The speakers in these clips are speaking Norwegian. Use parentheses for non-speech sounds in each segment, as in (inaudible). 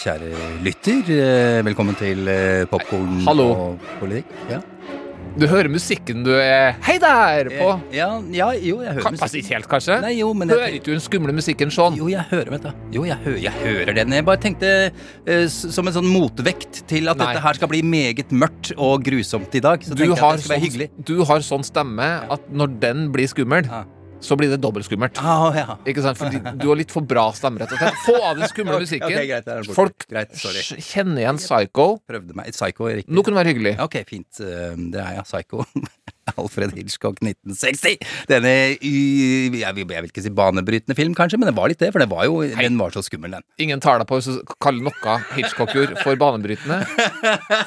Kjære lytter. Eh, Velkommen til eh, Popkorn og politikk. Ja. Du hører musikken du er Hei der! på. Eh, Ja, ja, jo, jeg hører musikken altså, ikke helt, kanskje? Nei, jo, men jeg- Hører ikke du den skumle musikken sånn? Jo, jeg hører, vet du. Jo, jeg, hører, jeg hører den. Jeg bare tenkte uh, som en sånn motvekt til at Nei. dette her skal bli meget mørkt og grusomt i dag. Så Du tenkte jeg at det skal være sånn, hyggelig. du har sånn stemme at når den blir skummel, Ja. Så blir det dobbelt skummelt. Ah, ja. Ikke sant? Fordi du har litt for bra stemme, rett og slett. Få av den skumle (laughs) musikken. okay, greit. Folk Greit, kjenner igjen Psycho. Prøvde meg. Psycho er riktig. Nå kunne det være hyggelig. Ok, fint. Eh, Det er ja, Psycho. (laughs) Alfred Hitchcock 1960. Denne jeg vil, jeg vil ikke si banebrytende film, kanskje, men det var litt det. For det var jo, den var så skummel, den. Ingen tar deg på du kaller noe Hitchcock gjorde for banebrytende.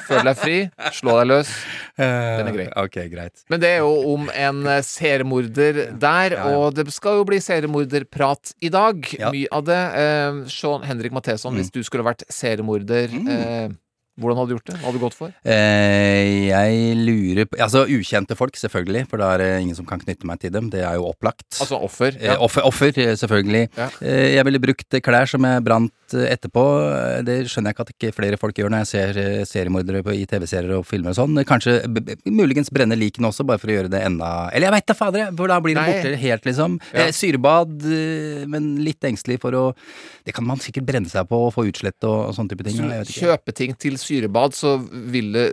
Føl deg fri, slå deg løs. Den er grei. Okay, Ok, greit. Men det er jo om en eh, seriemorder der, Ja, ja. og det skal jo bli seriemorderprat i dag. Ja. Mye av det. Eh, Sean Henrik Matheson, Mm. hvis du skulle vært seriemorder, eh, hvordan hadde du gjort det? Hva hadde du gått for? Eh, jeg lurer på Altså ukjente folk, selvfølgelig, for da er det ingen som kan knytte meg til dem. Det er jo opplagt. Altså offer. Eh, offer, offer, eh, selvfølgelig. Ja. Eh, jeg ville brukt klær som jeg brant eh, etterpå. Eh, Det skjønner jeg ikke at ikke flere folk gjør når jeg ser seriemordere på, i TV-serier og filmer og sånn. Kanskje muligens brenne likene også, bare for å gjøre det enda Eller jeg veit da fader, for da blir det borte helt, liksom. Ja. Syrebad, men litt engstelig for å Det kan man sikkert brenne seg på og få utslett og, og sånne type ting. Kjøper ting til syrebad, så vil det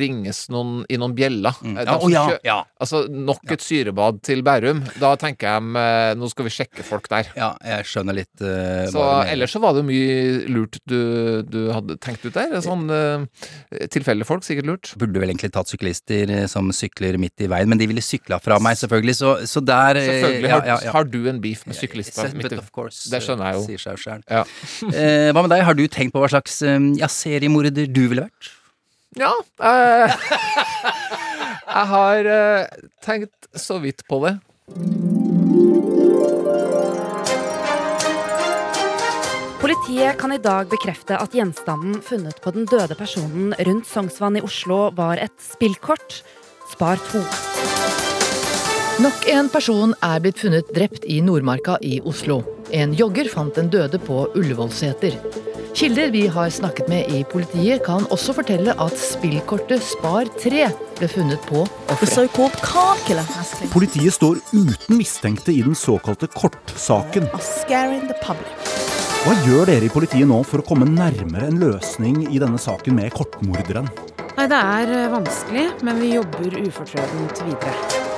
ringes noen, i noen bjeller. Mm. Eh, Ja, å ja, ja. Altså, nok et syrebad til Bærum. Da tenker jeg eh, nå skal vi sjekke folk der. Ja, jeg skjønner litt uh, Så ellers så var det mye lurt du, du hadde tenkt ut der. Sånn uh, tilfeldige folk, sikkert lurt. Burde vel egentlig tatt syklister som sykler midt i veien, men de ville sykla fra meg, selvfølgelig, så, så der Selvfølgelig har, ja, ja. har du en beef med syklister. Midt i- veien. Det skjønner jeg jo. Sier seg jo. Ja. (laughs) Eh, hva med deg, har du tenkt på hva slags eh, ja, seriemorder du ville vært? ja eh, (laughs) jeg har eh, tenkt så vidt på det. Politiet kan i dag bekrefte at gjenstanden funnet på den døde personen rundt Sognsvann i Oslo var et spillkort. Spar 2. Nok en person er blitt funnet drept i Nordmarka i Oslo. En jogger fant den døde på Ullevålseter. Kilder vi har snakket med i politiet, kan også fortelle at spillkortet Spar 3 ble funnet på offeret. Politiet står uten mistenkte i den såkalte kortsaken. are scaring the public. Hva gjør dere i politiet nå for å komme nærmere en løsning i denne saken med kortmorderen? Nei, det er eh, vanskelig, men vi jobber ufortrødent videre.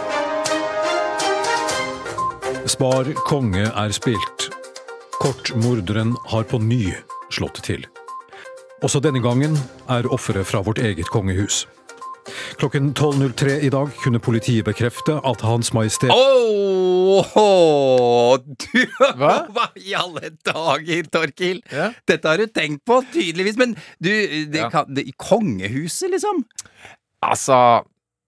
Spar konge er spilt. Kortmorderen har på ny slått til. Også denne gangen er offeret fra vårt eget kongehus. Klokken 12.03 i dag kunne politiet bekrefte at Hans Majestet Åh, du Hva? (laughs) Hva i alle dager, Torkil? Ja. Dette har du tenkt på, tydeligvis, men du, det, Ja. kan, det, i kongehuset, liksom? Altså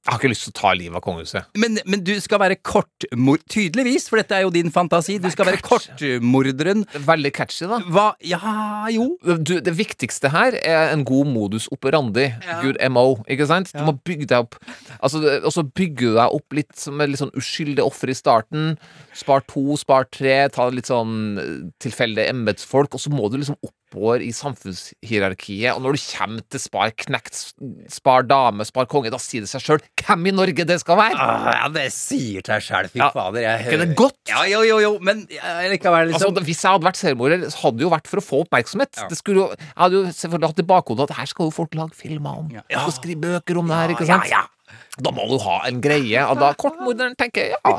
Jeg har ikke lyst til å ta livet av kongehuset. Men, men du skal være kortmord... Tydeligvis, for dette er jo din fantasi. Du skal være kortmorderen. Er Veldig catchy, da. Hva Ja, jo. Du, det viktigste her er en god modus operandi. Ja. Good MO. Ikke sant? Du må bygge deg opp Altså, Og så bygger du deg opp litt som et litt sånn uskyldig offer i starten. Spar to, spar tre, ta litt sånn eh, tilfeldige embetsfolk, og så må du liksom oppover i samfunnshierarkiet. Og når du kommer til spar knekt, spar dame, spar konge, da sier det seg sjøl hvem i Norge det skal være! Ah, ja, det sier seg sjøl, fy Ja. fader. Jeg ikke det godt? Ja, jo, jo, jo, men likevel, Altså, liksom. hvis jeg hadde vært seriemorder, hadde det jo vært for å få oppmerksomhet. Ja. Det skulle jo, jeg hadde jo selvfølgelig hatt i bakhodet at her skal jo folk lage filmer om. Ja. og skrive bøker om det her, ikke sant? Ja, ja, Da må du ha en greie. Og da kortmorderen tenker ja,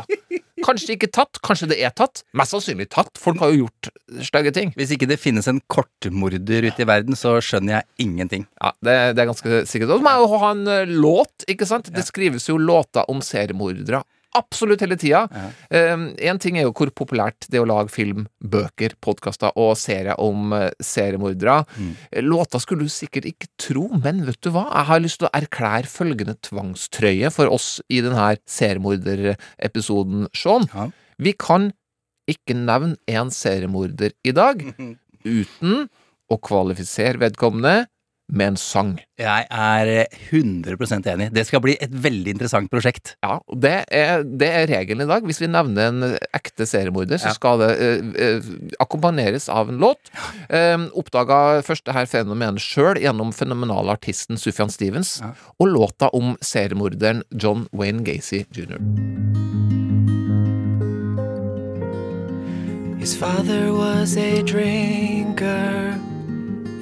kanskje ikke tatt, kanskje det er tatt. Mest sannsynlig tatt. Folk har jo gjort stygge ting. Hvis ikke det finnes en kortmorder ute i verden, så skjønner jeg ingenting. Ja, det, det er ganske sikkert. Og så må jeg jo ha en eh, låt, ikke sant? Det skrives jo låter om seriemordere absolutt hele tida. Én ting er jo hvor populært det er å lage film, bøker, podkaster og serier om uh, seriemordere. Låta skulle du sikkert ikke tro, men vet du hva? Jeg har lyst til å erklære følgende tvangstrøye for oss i denne seriemorderepisoden, Sean. Ja. Vi kan ikke nevne en seriemorder i dag (laughs) uten å kvalifisere vedkommende med en sang. Jeg er eh, 100 enig. Det skal bli et veldig interessant prosjekt. Ja, det er, det er regelen i dag. Hvis vi nevner en ekte seriemorder, så Ja. skal det eh, eh, akkompagneres av en låt. Eh, oppdaga først det her fenomenet sjøl gjennom fenomenale artisten Sufjan Stevens, Ja. og låta om seriemorderen John Wayne Gacy jr. His father was a drinker,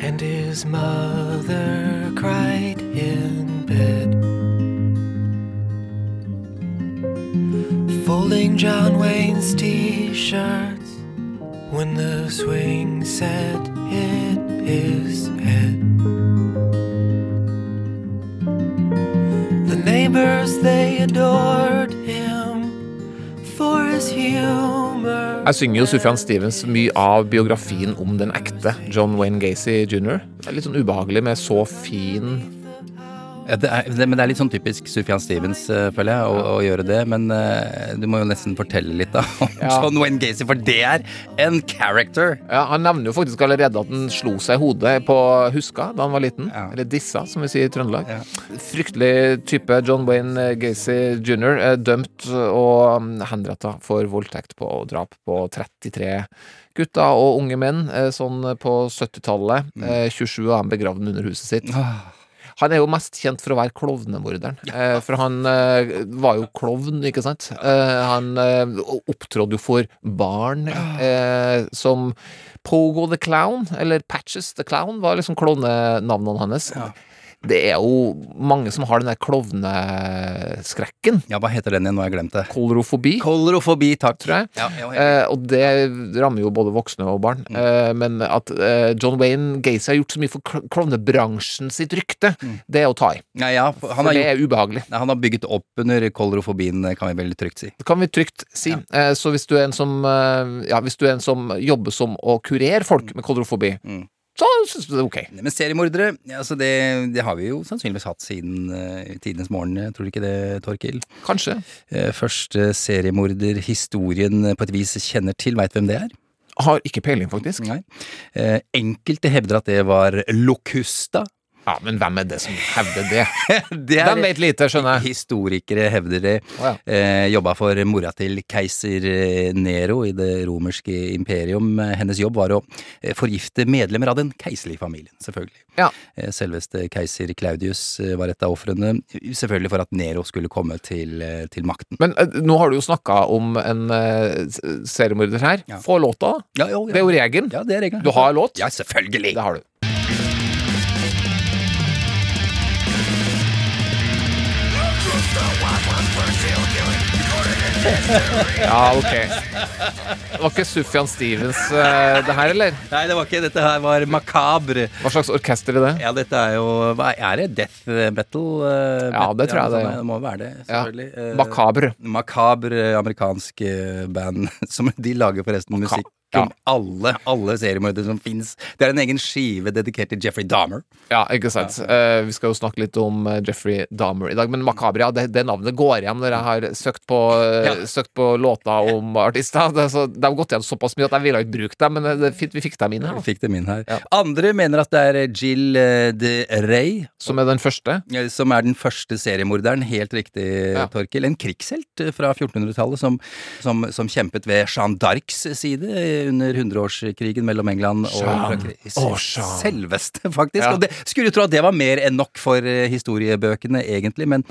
and his mother cried in bed. Folding John Wayne's t shirts when the swing set hit his head. The neighbors, they adored him Her synger jo Sufjan Stevens mye av biografien om den ekte John Wayne Gacy jr. Det er litt sånn ubehagelig med så fin Ja, det er, det, men det er litt sånn typisk Sufjan Stevens, uh, føler jeg, å, å gjøre det. Men uh, du må jo nesten fortelle litt da (laughs) om Ja. John Wayne Gacy, for det er en character. Ja, Han nevner jo faktisk allerede at han slo seg i hodet på Huska da han var liten. Ja. Eller dissa, som vi sier i Trøndelag. Fryktelig type John Wayne Gacy jr. dømt og mm, henretta for voldtekt på og drap på 33 gutter og unge menn eh, sånn på 70-tallet. Mm. 27 av dem begravd under huset sitt. Han er jo mest kjent for å være klovnemorderen. Eh, for han eh, var jo klovn, ikke sant? Eh, han eh, opptrådde jo for barn eh, som Pogo the Clown, eller Patches the Clown, var liksom klovnenavnene hans. Det er jo mange som har den der klovneskrekken. Ja, hva heter den igjen? Nå har jeg glemt det. Kolorofobi, Kolorofobi, takk. tror jeg. Ja, ja. Eh, og det rammer jo både voksne og barn. Eh, men at eh, John Wayne Gacy har gjort så mye for klovnebransjen sitt rykte, det er å ta i. Ja, ja, for har det gjort, er ubehagelig. Han har bygget opp under kolorofobien, kan vi veldig trygt si. Det kan vi trygt si. Eh, så hvis du er en som eh, Ja, hvis du er en som jobber som å kurere folk med kolorofobi, Mm. Så syns du det er ok. Men seriemordere, altså det, det har vi jo sannsynligvis hatt siden uh, tidenes morgen, eh, tror du ikke det, Torkil? Kanskje. Uh, første seriemorder historien på et vis kjenner til, veit hvem det er? Har ikke peiling, faktisk. Nei. Eh, enkelte hevder at det var Locusta. Ja, Men hvem er det som hevder det? (laughs) Det De vet lite, skjønner jeg. Historikere hevder det. Oh, ja. eh, Jobba for mora til keiser eh, Nero i det romerske imperium. Hennes jobb var å eh, forgifte medlemmer av den keiserlige familien, selvfølgelig. Ja. Eh, Selveste keiser Claudius var et av ofrene, selvfølgelig for at Nero skulle komme til, til makten. Men nå har du jo snakka om en seriemorder her. Ja. Få låta, da. Ja, jo, ja. Det er jo regelen. Ja, det er regelen. Du har låt? Ja, selvfølgelig. Det har du. (laughs) Ja, ok. Det var ikke Sufjan Stevens eh, det her, eller? Nei, det var ikke Dette her var makabre. Hva slags orkester er det? Ja, dette er jo hva Er det death metal? eh, Ja, det tror jeg det er. Det må være det, Ja. selvfølgelig. Eh, Makabre. Macabre eh, amerikansk eh, band (laughs) som de lager forresten musikk Ja. om alle, alle seriemordere som fins. Det er en egen skive dedikert til Jeffrey Dahmer. Ja, ikke sant. Eh, vi skal jo snakke litt om eh, Jeffrey Dahmer i dag, men Makabria, det, det navnet går igjen når jeg har søkt på, eh, Ja. søkt på låter om artister. Det, så, det har gått igjen såpass mye at jeg ville ikke bruke dem, men det er fint vi fikk dem inn her. Vi fikk dem inn her. Ja. Andre mener at det er Jill de Rey. Som er den første. Som er den første seriemorderen. Helt riktig, Ja. Torkil. En krigshelt fra 1400-tallet som, som, som kjempet ved Jeanne d'Arcs side under hundreårskrigen mellom England og. Frankrike. Selveste, faktisk. Ja. Og det, skulle jo tro at det var mer enn nok for eh, historiebøkene, egentlig, men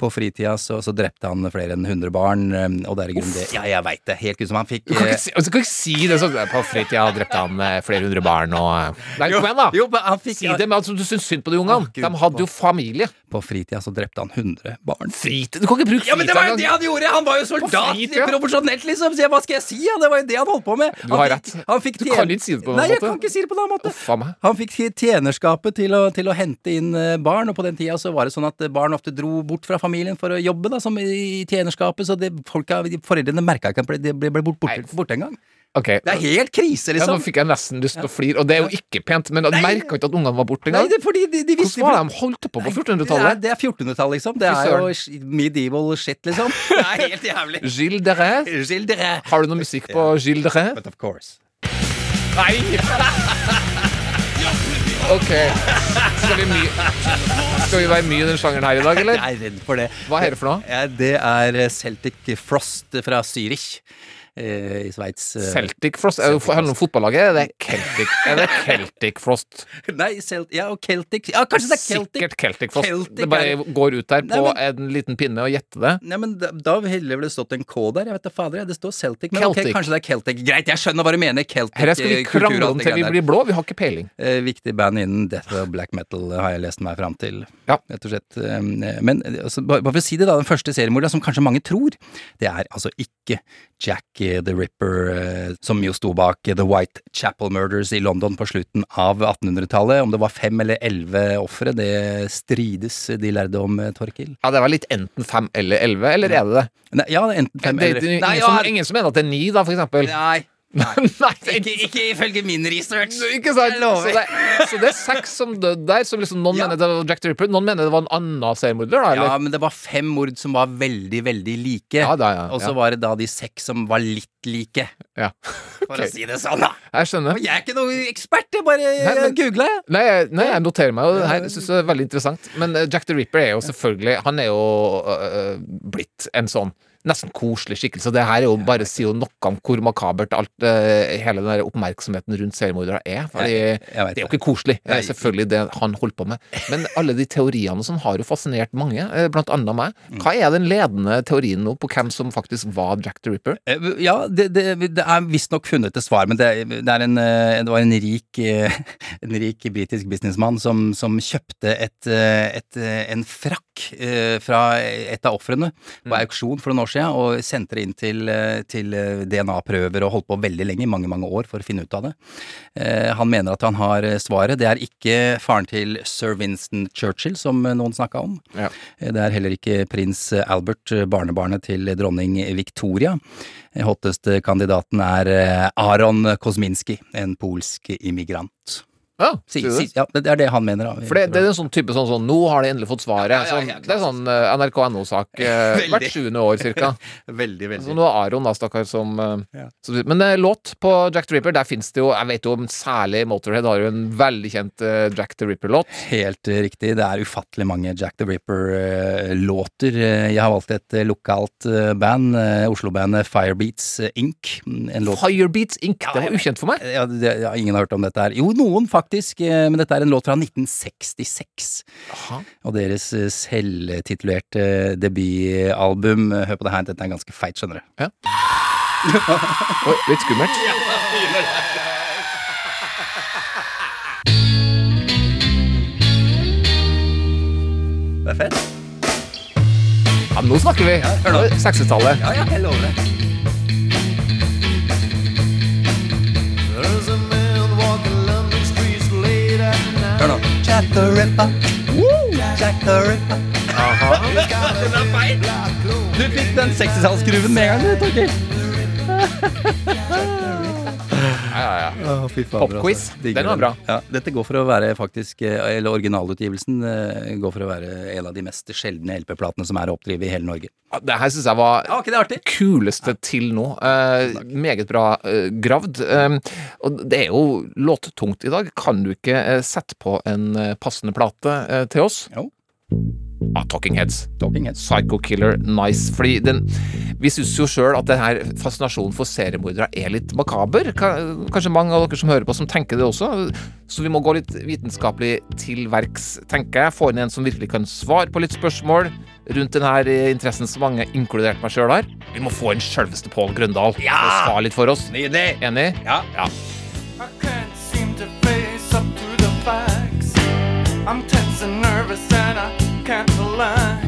på fritida så, så drepte han flere enn 100 barn, eh, og det er i grunnen det Ja, jeg veit det. Helt ut som han fikk Du kan eh, ikke si, altså, kan ikke si det sånn På fritida drepte han eh, flere hundre barn og eh, Nei, kom igjen, da! Jo, men han fikk Si det men altså, du syns synd på de ungene. De hadde jo familie. På fritida så drepte han 100 barn. Fritid Du kan ikke bruke fritida Ja, men det var jo det han gjorde! Han var jo soldat profesjonelt, liksom! Så jeg, hva skal jeg si? Ja, det var jo det han holdt på med. Du har rett. Han fikk Du kan ikke si det på den Nei, jeg kan ikke si det på den måten. Oh. Han fikk tjenerskapet til å, til å hente inn eh, barn, og på den tida så var det sånn at barn ofte dro bort fra familien for å jobbe, da, som i tjenerskapet, så det, folk, foreldrene merka ikke at de ble, ble bort, borte, borte engang. Ok. Det er helt krise, Ja, nå liksom. fikk jeg nesten lyst til å flire, og det er jo ikke pent. Men du merka ikke at ungene var borte engang? det er fordi de, de visste Hvordan var det de holdt på på er, 1400-tallet? det er 1400-tallet, liksom. Det er jo medieval shit, liksom. (laughs) Det er helt jævlig. Gilles de Rais. Gilles de Rais. Har du noe musikk på Gilles de Rais? But of course. Nei! Ok. Skal vi, Skal vi være mye i den sjangeren her i dag, eller? Jeg er redd for det. Hva er det for noe? Det er Celtic Frost fra Zürich i Sveits. eh. Celtic Frost? Er det noe handler det om fotballaget? Er det Celtic, er det Celtic Frost? (laughs) Nei, Celt ja, og Celtic Ja, kanskje det er Celtic. Sikkert Celtic Frost. Celtic det bare går ut der Nei, på men- en liten pinne og gjetter det. Nei, men da, da ville det stått en K der. Jeg vet da fader. Det står Celtic. Men ok, Celtic. kanskje det er Celtic. Greit, jeg skjønner hva du mener. Celtic Her skal vi eh, krangle om til vi blir blå. Vi har ikke peiling. Eh, viktig band innen death og black metal eh, har jeg lest meg fram til. Ja. Rett og slett. Eh, Men eh, altså, bare for å si det, da. Den første seriemorderen, som kanskje mange tror, det er altså ikke Jack eh, the Ripper, eh, som jo sto bak The White Chapel Murders i London på slutten av 1800-tallet. Om det var fem eller elleve ofre, det strides de lærde om, eh, Torkil. Ja, Det var litt enten fem eller elleve, eller er det det? Nei, ja, enten fem det er eller ingen, Nei, som, ja, ingen som mener at det er ni, da, for eksempel. Nei. Nei, (laughs) er Ikke, ikke ifølge min research. Ikke sant? Så det, så det er seks som døde der. Som liksom noen Ja. mener det var Jack the Ripper, noen mener det var en annen seriemorder. Ja, men det var fem mord som var veldig, veldig like. Ja, da, ja, Og så var det da de seks som var litt like. Ja. (laughs) For okay. å si det sånn, da. Jeg skjønner. Og jeg er ikke noen ekspert, jeg bare Nei, men- googla, jeg. Nei, jeg- nei, jeg noterer meg jo det her. Jeg synes det er veldig interessant. Men eh, Jack the Ripper er jo selvfølgelig Han er jo øh, blitt en sånn nesten koselig skikkelse. Det her er jo bare sier jo noe om hvor makabert alt øh, hele den der oppmerksomheten rundt seriemordere er. Fordi det er jo ikke koselig, Det er selvfølgelig, det han holder på med. Men alle de teoriene sånn har jo fascinert mange, eh, blant annet meg. Mm. Hva er den ledende teorien nå på hvem som faktisk var Jack the Ripper? Eh, Ja, det, det, det er visstnok funnet et svar, men det, det, en, eh, det var en rik, eh, (laughs) en rik britisk businessmann som, som kjøpte et, eh, et, eh, en frakk eh, fra et av ofrene på auksjon for noen år siden, og sendte det inn til, eh, til eh, DNA-prøver og holdt på veldig lenge, i mange, mange år, for å finne ut av det. Eh, Han mener at han har svaret. Det er ikke faren til sir Winston Churchill, som noen snakka om. Ja. Det er heller ikke prins Albert, barnebarnet til dronning Victoria. Hotteste kandidaten er Aron Kosminski, en polsk immigrant. Ja, Si, si, ja, det er det han mener. Da. For det, det er en sånn type sånn sånn Nå har de endelig fått svaret. Sånn, det er sånn eh, NRK.no-sak uh, (laughs) hvert sjuende år, cirka. (laughs) Veldig, veldig. Så nå er Aron, da, stakkar, som uh, så, Men eh, låt på Jack the Ripper, der fins det jo Jeg vet jo om særlig Motorhead har jo en veldig kjent eh, Jack the Ripper-låt. Helt eh, riktig. Det er ufattelig mange Jack the Ripper-låter. Jeg har valgt et eh, lokalt eh, band, eh, Oslo-bandet Firebeats eh, Inc. En låt Firebeats Inc. Det var ukjent for meg. ja, det, Ingen har hørt om dette her. Jo, noen faktisk, eh, men dette er en låt fra 1966. Aha. Og deres eh, selvtitulerte debutalbum. Hør på det her, dette er ganske feit, skjønner du. Ja. (laughs) Oi, litt skummelt. Det er fett. Ja, nå snakker vi! hør nå. 60-tallet. Ja, ja, jeg lover det. Hør nå. Jack the Ripper. Jack the Ripper. Den er feil! Du fikk den 60-tallsskruven med en gang, du, Torgeir. Ja, ja, fader, Popquiz. altså. Den var bra. Ja, dette går for å være faktisk eh, Eller originalutgivelsen eh, går for å være en av de mest sjeldne LP-platene som er å oppdrive i hele Norge. Ja, Det her syns jeg var Ja, ikke det artig? kuleste til nå. Eh, meget bra eh, gravd. Eh, og det er jo låttungt i dag. Kan du ikke eh, sette på en eh, passende plate eh, til oss? Jo. Ah, Talking Heads. Talking Heads. Psycho Killer, nice. Fordi den, vi syns jo sjøl at denne fascinasjonen for seriemordere er litt makaber. Kanskje mange av dere som hører på, som tenker det også. Så vi må gå litt vitenskapelig til verks, tenker jeg. Få inn en som virkelig kan svare på litt spørsmål rundt denne interessen som mange, inkludert meg sjøl, har. Vi må få inn sjølveste Pål Grøndal for å svare litt for oss. Nydelig! Enig? Ja. ja. I can't seem to face up to the facts. I'm tense and nervous and I can't lie.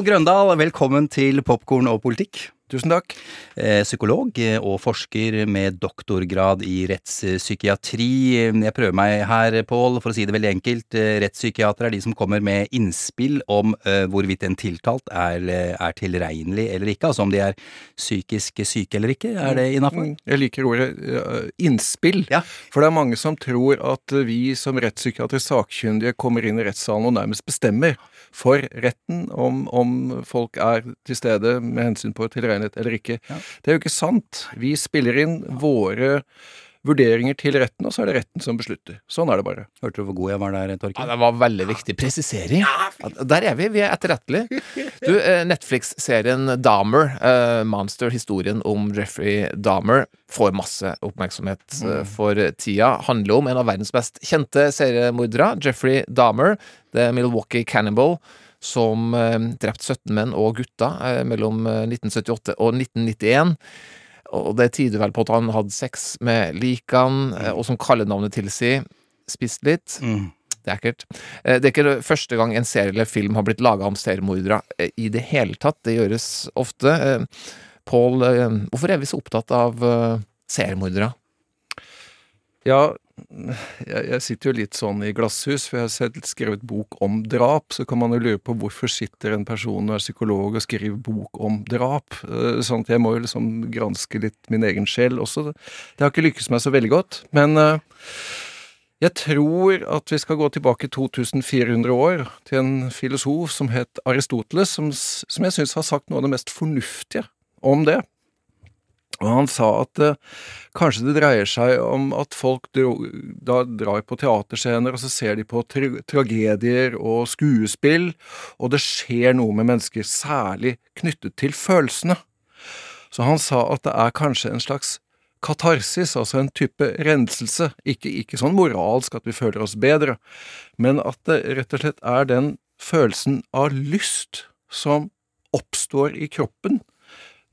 Pål Grøndal, velkommen til Popkorn og politikk. Tusen takk. Eh, Psykolog eh, og forsker med doktorgrad i rettspsykiatri. Jeg prøver meg her, Pål, for å si det veldig enkelt. Eh, Rettspsykiatere er de som kommer med innspill om hvorvidt en tiltalt er, er tilregnelig eller ikke. Altså om de er psykisk syke eller ikke. Er det innafor? Mm, Jeg liker ordet innspill. Ja. For det er mange som tror at vi som rettspsykiatere sakkyndige kommer inn i rettssalen og nærmest bestemmer for retten om, om folk er til stede med hensyn på tilregnet eller ikke. Det er jo ikke sant. Vi spiller inn våre vurderinger til retten, og så er det retten som beslutter. Sånn er det bare. Hørte du hvor god jeg var der, Ja, det var veldig viktig presisering. Ja, Der er vi. Vi er etterrettelige. Du, eh, Netflix-serien Dahmer, uh, Monster-historien om Jeffrey Dahmer, får masse oppmerksomhet uh, for tida. Handler om en av verdens mest kjente seriemordere, Jeffrey Dahmer, The Milwaukee Cannibal, som drept drepte 17 menn og gutter eh, mellom eh, 1978 og 1991. Og det tyder vel på at han hadde sex med likene, eh, og som kallenavnet tilsier, spist litt. Mm. Det er ekkelt. Eh, Det er ikke første gang en serie eller film har blitt laga om seriemordere eh, i det hele tatt. Det gjøres ofte. Eh, Pål, eh, hvorfor er vi så opptatt av eh, seriemordere? Ja, jeg, jeg sitter jo litt sånn i glasshus, for jeg har selv skrevet bok om drap. Så kan man jo lure på hvorfor sitter en person og er psykolog og skriver bok om drap. Eh, Sånn at jeg må jo liksom granske litt min egen sjel også. Det har ikke lykkes meg så veldig godt. Men eh, jeg tror at vi skal gå tilbake 2400 år til en filosof som het Aristoteles, som, som jeg syns har sagt noe av det mest fornuftige om det. Og han sa at eh, kanskje det dreier seg om at folk dro, da drar på teaterscener, og så ser de på tra tragedier og skuespill, og det skjer noe med mennesker, særlig knyttet til følelsene. Så han sa at det er kanskje en slags katarsis, altså en type renselse, ikke, ikke sånn moralsk at vi føler oss bedre, men at det rett og slett er den følelsen av lyst som oppstår i kroppen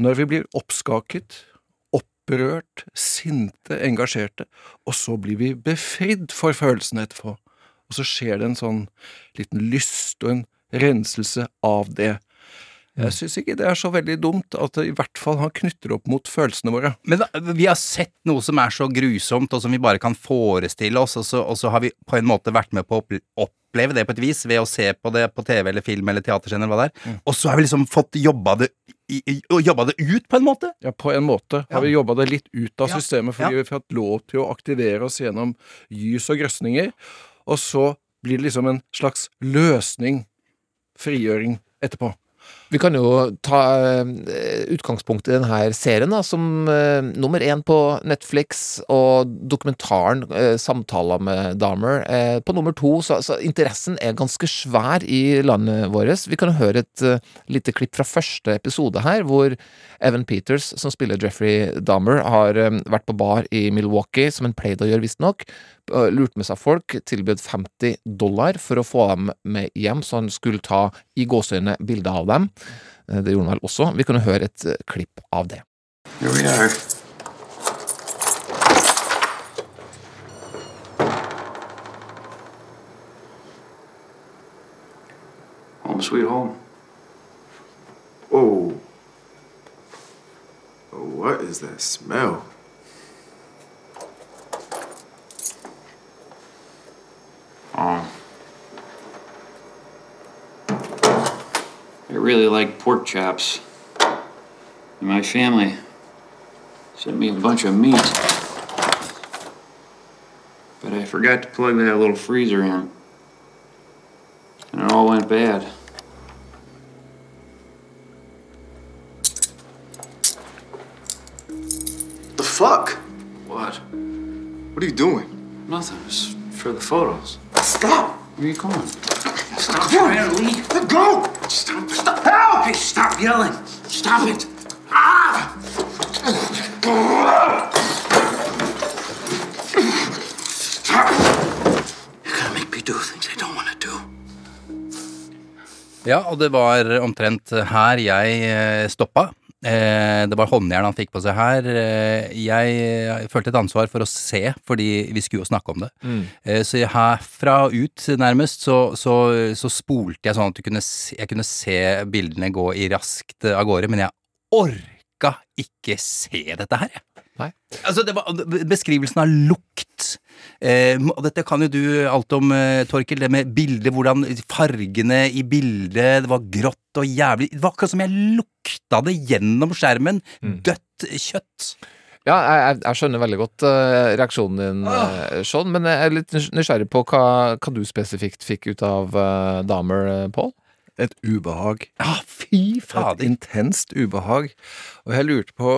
når vi blir oppskaket, opprørt, sinte, engasjerte, og så blir vi befridd for følelsene etterpå. Og så skjer det en sånn liten lyst og en renselse av det. Jeg syns ikke det er så veldig dumt at det i hvert fall han knytter opp mot følelsene våre. Men da, vi har sett noe som er så grusomt, og som vi bare kan forestille oss, og så, og så har vi på en måte vært med på å oppleve det på et vis ved å se på det på TV eller film eller teaterscene eller hva det er. Og så har vi liksom fått jobba det, i, i, og jobba det ut, på en måte. Ja, på en måte Ja. har vi jobba det litt ut av Ja. systemet, fordi Ja. vi har fått lov til å aktivere oss gjennom gys og grøsninger, og så blir det liksom en slags løsning, frigjøring, etterpå. Vi kan jo ta eh, utgangspunkt i denne serien, da, som eh, nummer én på Netflix, og dokumentaren eh, 'Samtaler med Dahmer' på nummer to. Så, så interessen er ganske svær i landet vårt. Vi kan høre et uh, lite klipp fra første episode her, hvor Evan Peters, som spiller Jeffrey Dahmer, har eh, vært på bar i Milwaukee, som han pleide å gjøre, visstnok. eh, Lurt med seg folk, tilbød 50 dollar for å få dem med hjem, så han skulle ta i gåseøyne bilde av dem. Eh, Det gjorde han vel også. Vi jo høre et eh, klipp av det. Here we are. Home. Oh. Oh, What is that smell? Really like pork chops. And my family sent me a bunch of meat. But I forgot to plug that little freezer in. And it all went bad. The fuck? What? What are you doing? Nothing. It's for the photos. Stop! Where are you going? Stop trying to leave. Let go! Stop! Stop! Help! Hey, stop yelling! Stop it! Ah! Stop! You're gonna make me do things I don't want to do. Ja, og det var omtrent her jeg eh, stoppa. Eh, Det var håndjern han fikk på seg her. Eh, Jeg følte et ansvar for å se, fordi vi skulle jo snakke om det. Mm. Eh, Så herfra og ut, nærmest, så, så, så spolte jeg sånn at du kunne se, jeg kunne se bildene gå i raskt av gårde, men jeg orka ikke se dette her, jeg. Altså, det var beskrivelsen av lukt. Eh, dette kan jo du alt om, eh, Torkel. Det med bildet, hvordan fargene i bildet Det var grått og jævlig Det var akkurat som jeg lukta det gjennom skjermen. Dødt kjøtt. Ja, jeg, jeg, jeg skjønner veldig godt eh, reaksjonen din, uh, Sean, men jeg er litt nysgjerrig på hva, hva du spesifikt fikk ut av uh, Damer, eh, Paul? Et ubehag. Ja, fy Et intenst ubehag. Og jeg lurte på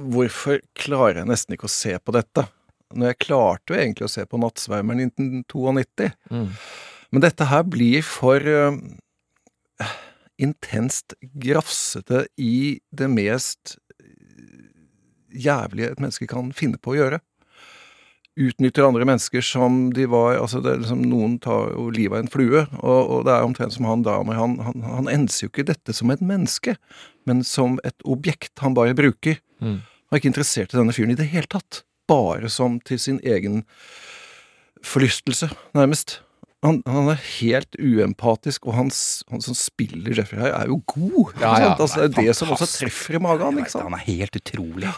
Hvorfor klarer jeg nesten ikke å se på dette? Når jeg klarte jo egentlig å se på Nattsvermeren i 1992. Mm. Men dette her blir for uh, intenst grafsete i det mest jævlige et menneske kan finne på å gjøre. Utnytter andre mennesker som de var altså det er liksom Noen tar jo livet av en flue, og, og det er omtrent som han damer. Han, han, han enser jo ikke dette som et menneske, men som et objekt han bare bruker. Mm. Han er ikke interessert i denne fyren i det hele tatt. Bare som til sin egen forlystelse, nærmest. Han, han er helt uempatisk, og han, han som spiller Jeffrey her, er jo god. Ja, ja, altså, det er det som også treffer i magen. Ikke sant? Han er helt utrolig.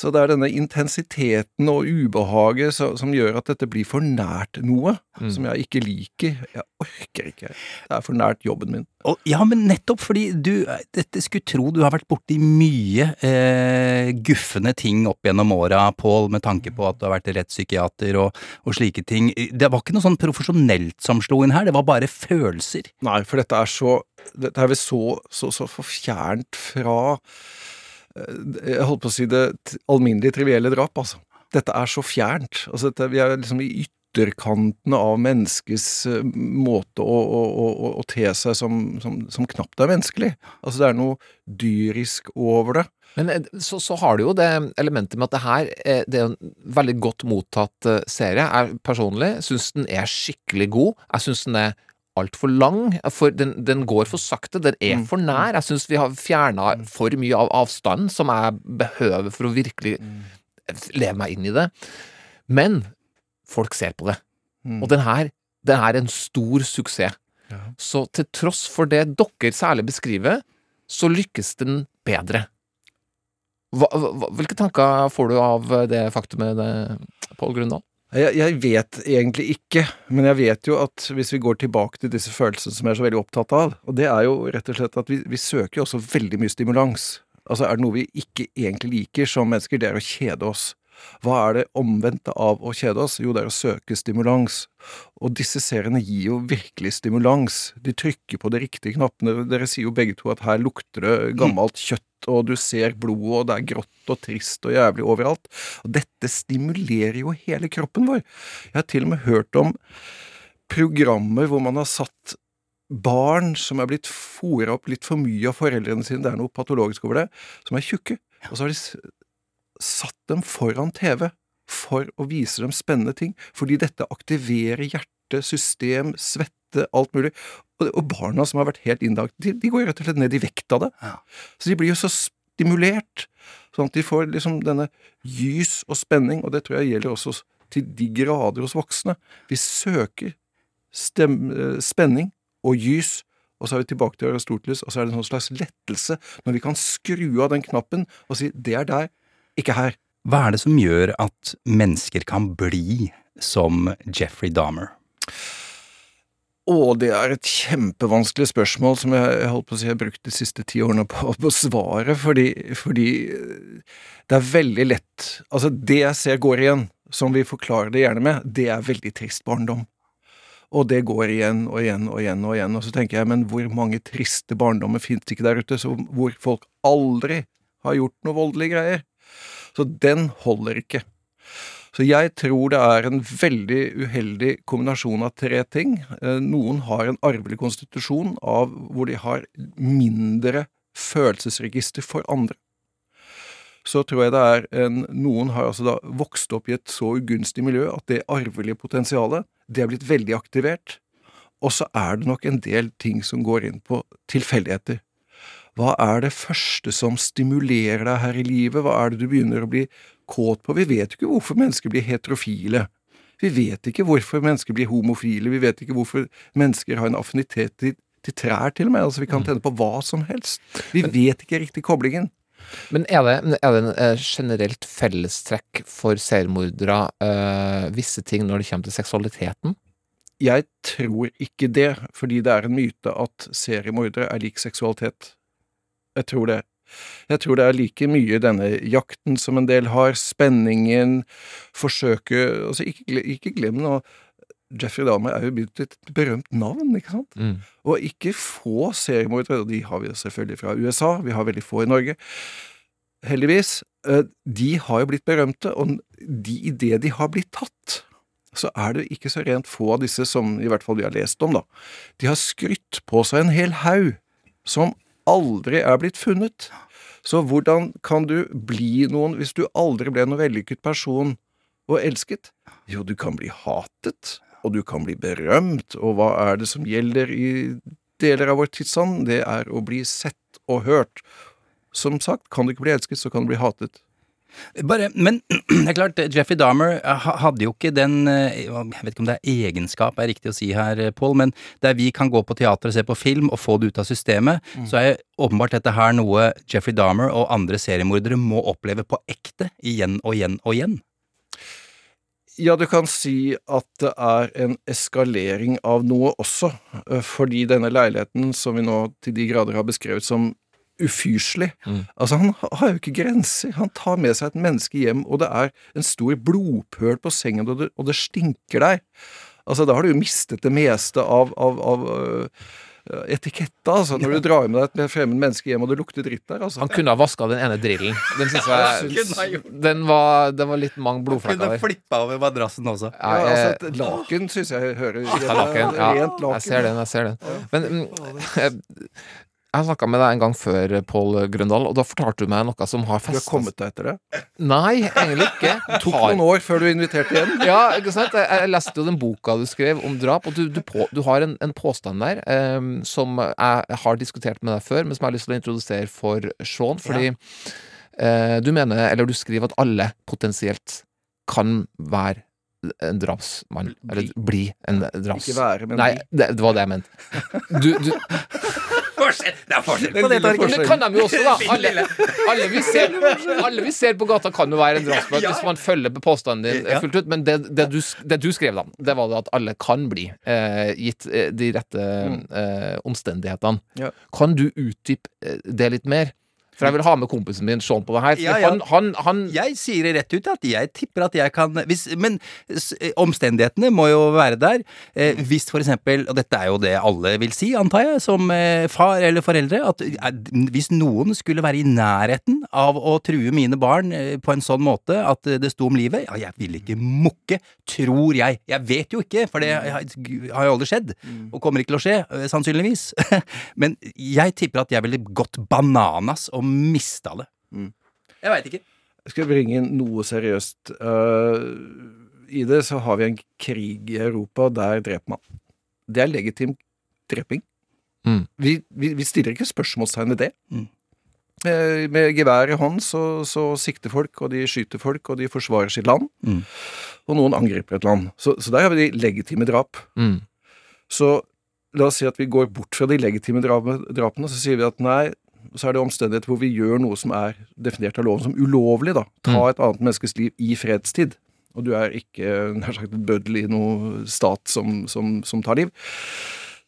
Så det er denne intensiteten og ubehaget så, som gjør at dette blir for nært noe Mm. som jeg ikke liker. Jeg orker ikke. Det er for nært jobben min. Og, ja, men nettopp fordi du Dette skulle tro du har vært borti mye eh, guffende ting opp gjennom åra, Pål, med tanke på at du har vært rettspsykiater og, og slike ting. Det var ikke noe sånn profesjonelt som slo inn her, det var bare følelser. Nei, for dette er så Dette er vel så, så, så forfjernt fra Jeg holdt på å si det alminnelig trivielle drap, altså. Dette er så fjernt. Altså, dette, vi er liksom i ytterkantene av menneskets eh, måte å, å, å, å, te seg som, som, som knapt er menneskelig. Altså, det er noe dyrisk over det. Men eh, så, så har du jo det elementet med at det her eh, det er en veldig godt mottatt eh, serie. Jeg personlig syns den er skikkelig god. Jeg syns den er altfor lang. For den, den går for sakte. Den er for nær. Jeg syns vi har fjerna for mye av avstanden som jeg behøver for å virkelig leve meg inn i det. Men folk ser på det. Mm. Og den her, den er en stor suksess. Så til tross for det dere særlig beskriver, så lykkes den bedre. Hva, hvilke tanker får du av det faktumet, Pål Grundahl? Jeg, jeg vet egentlig ikke, men jeg vet jo at hvis vi går tilbake til disse følelsene som jeg er så veldig opptatt av, og det er jo rett og slett at vi, vi søker jo også veldig mye stimulans. Altså er det noe vi ikke egentlig liker som mennesker, det er å kjede oss. Hva er det omvendte av å kjede oss? Jo, det er å søke stimulans. Og disse seriene gir jo virkelig stimulans. De trykker på de riktige knappene. Dere sier jo begge to at her lukter det gammelt kjøtt, og du ser blodet, og det er grått og trist og jævlig overalt. Og dette stimulerer jo hele kroppen vår. Jeg har til og med hørt om programmer hvor man har satt barn som er blitt fora opp litt for mye av foreldrene sine, det er noe patologisk over det, som er tjukke. Og så har de satt dem foran TV for å vise dem spennende ting, fordi dette aktiverer hjerte, system, svette, alt mulig. Og, og barna som har vært helt innlagt, de, de går rett og slett ned i vekt av det. Så de blir jo så stimulert, sånn at de får liksom denne gys og spenning, og det tror jeg gjelder også til de grader hos voksne. Vi søker stem, eh, spenning og gys, og så er vi tilbake til Aristoteles, og så er det en slags lettelse når vi kan skru av den knappen og si det er der, ikke her. Hva er det som gjør at mennesker kan bli som Jeffrey Dahmer? Å, det er et kjempevanskelig spørsmål som jeg, jeg holdt på å si jeg har brukt de siste ti årene på å svare, fordi, fordi det er veldig lett Altså, det jeg ser går igjen, som vi forklarer det gjerne med, det er veldig trist barndom. Og det går igjen og igjen og igjen og igjen. Og så tenker jeg, men hvor mange triste barndommer finnes ikke der ute, hvor folk aldri har gjort noe voldelige greier? Så den holder ikke. Så jeg tror det er en veldig uheldig kombinasjon av tre ting. Eh, Noen har en arvelig konstitusjon av hvor de har mindre følelsesregister for andre. Så tror jeg det er en Noen har altså da vokst opp i et så ugunstig miljø at det arvelige potensialet, det er blitt veldig aktivert. Og så er det nok en del ting som går inn på tilfeldigheter. Hva er det første som stimulerer deg her i livet? Hva er det du begynner å bli kåt på? Vi vet jo ikke hvorfor mennesker blir heterofile. Vi vet ikke hvorfor mennesker blir homofile. Vi vet ikke hvorfor mennesker har en affinitet til, til trær, til og med. Altså, vi kan tenne på hva som helst. Vi vet ikke riktig koblingen. Men er det, er det en eh, generelt fellestrekk for seriemordere øh, visse ting når det kommer til seksualiteten? Jeg tror ikke det, fordi det er en myte at seriemordere er lik seksualitet. Jeg tror det. Jeg tror det er like mye denne jakten som en del har, spenningen, forsøket Altså, ikke, ikke glem nå Jeffrey Dahmer er jo blitt et berømt navn, ikke sant? Mm. Og ikke få seriemordere, og de har vi jo selvfølgelig fra USA, vi har veldig få i Norge, heldigvis, eh, de har jo blitt berømte, og de, i det de har blitt tatt, så er det ikke så rent få av disse som i hvert fall vi har lest om, da. De har skrytt på seg en hel haug som aldri er blitt funnet. Så hvordan kan du bli noen hvis du aldri ble noen vellykket person og elsket? Jo, du kan bli hatet, og du kan bli berømt, og hva er det som gjelder i deler av vår tidsånd? Det er å bli sett og hørt. Som sagt, kan du ikke bli elsket, så kan du bli hatet. Bare, men (clears throat) det er klart, Jeffrey Dahmer eh, hadde jo ikke den eh, Jeg vet ikke om det er egenskap er riktig å si her, Paul, Pål, men der vi kan gå på teater og se på film og få det ut av systemet, så er åpenbart dette her noe Jeffrey Dahmer og andre seriemordere må oppleve på ekte igjen og igjen og igjen. Ja, du kan si at det er en eskalering av noe også, eh, fordi denne leiligheten som vi nå til de grader har beskrevet som ufyselig Altså, han har jo ikke grenser. Han tar med seg et menneske hjem, og det er en stor blodpøl på sengen, og det, og det stinker der. Altså, da har du jo mistet det meste av, av, av øh, etiketta, altså, når du drar med deg et fremmed menneske hjem, og det lukter dritt der, altså. Han kunne ha vaska den ene drillen. Den synes kunne jeg den var, den var litt mange blodflekker Kunne der. flippa over madrassen også. Ja, Ja, altså, et laken syns jeg hører. Rent laken. jeg ser den. jeg ser den Men mm, (laughs) jeg snakka med deg en gang før, Pål Grøndal, og da fortalte du meg noe som har Du har kommet deg etter det? Nei, egentlig ikke. (laughs) Det tok noen år før du inviterte igjen. Ja, ikke sant? Jeg, leste jo den boka du skrev om drap, og du, du, på, du har en, en påstand der um, som jeg har diskutert med deg før, men som jeg har lyst til å introdusere for Sean. Fordi eh, du mener, eller du skriver at alle potensielt kan være en drapsmann. Eller bli en draps... Ikke være, men Nei, det, det var det jeg mente. Du, du, (laughs) Forskjell! Det er forskjell på det, men det kan de jo også, da. Alle, alle, vi ser, alle vi ser på gata, kan jo være en drapsmann hvis man følger på påstanden din Ja. fullt ut. Men det, det, du, det du skrev, da, det var det at alle kan bli, eh, gitt eh, de rette eh, omstendighetene. Ja. Kan du utdype eh, det litt mer? For jeg vil ha med kompisen min Sean på det her. Ja, ja. Han, han, han Jeg sier det rett ut at jeg tipper at jeg kan hvis, Men omstendighetene må jo være der. Eh, hvis for eksempel, og dette er jo det alle vil si, antar jeg, som eh, far eller foreldre, at eh, hvis noen skulle være i nærheten av å true mine barn eh, på en sånn måte at eh, det sto om livet, ja, jeg vil ikke mukke, tror jeg. Jeg vet jo ikke, for det har har jo aldri skjedd, og kommer ikke til å skje, eh, sannsynligvis. (laughs) Men jeg tipper at jeg ville gått bananas og mista det. Jeg veit ikke. Jeg skal bringe inn noe seriøst. uh, I det så har vi en krig i Europa, der dreper man. Det er legitim dreping. Mm. Vi, vi, vi stiller ikke spørsmålstegn ved det. Mm. Eh, med gevær i hånd så, så sikter folk, og de skyter folk, og de forsvarer sitt land. Mm. Og noen angriper et land. Så, så der har vi de legitime drap. mm, Så la oss si at vi går bort fra de legitime drap- drapene, så sier vi at nei, så er det omstendigheter hvor vi gjør noe som er definert av loven som ulovlig, da. Ta Mm. et annet menneskes liv i fredstid. Og du er ikke nær sagt et bøddel i noen stat som, som, som tar liv.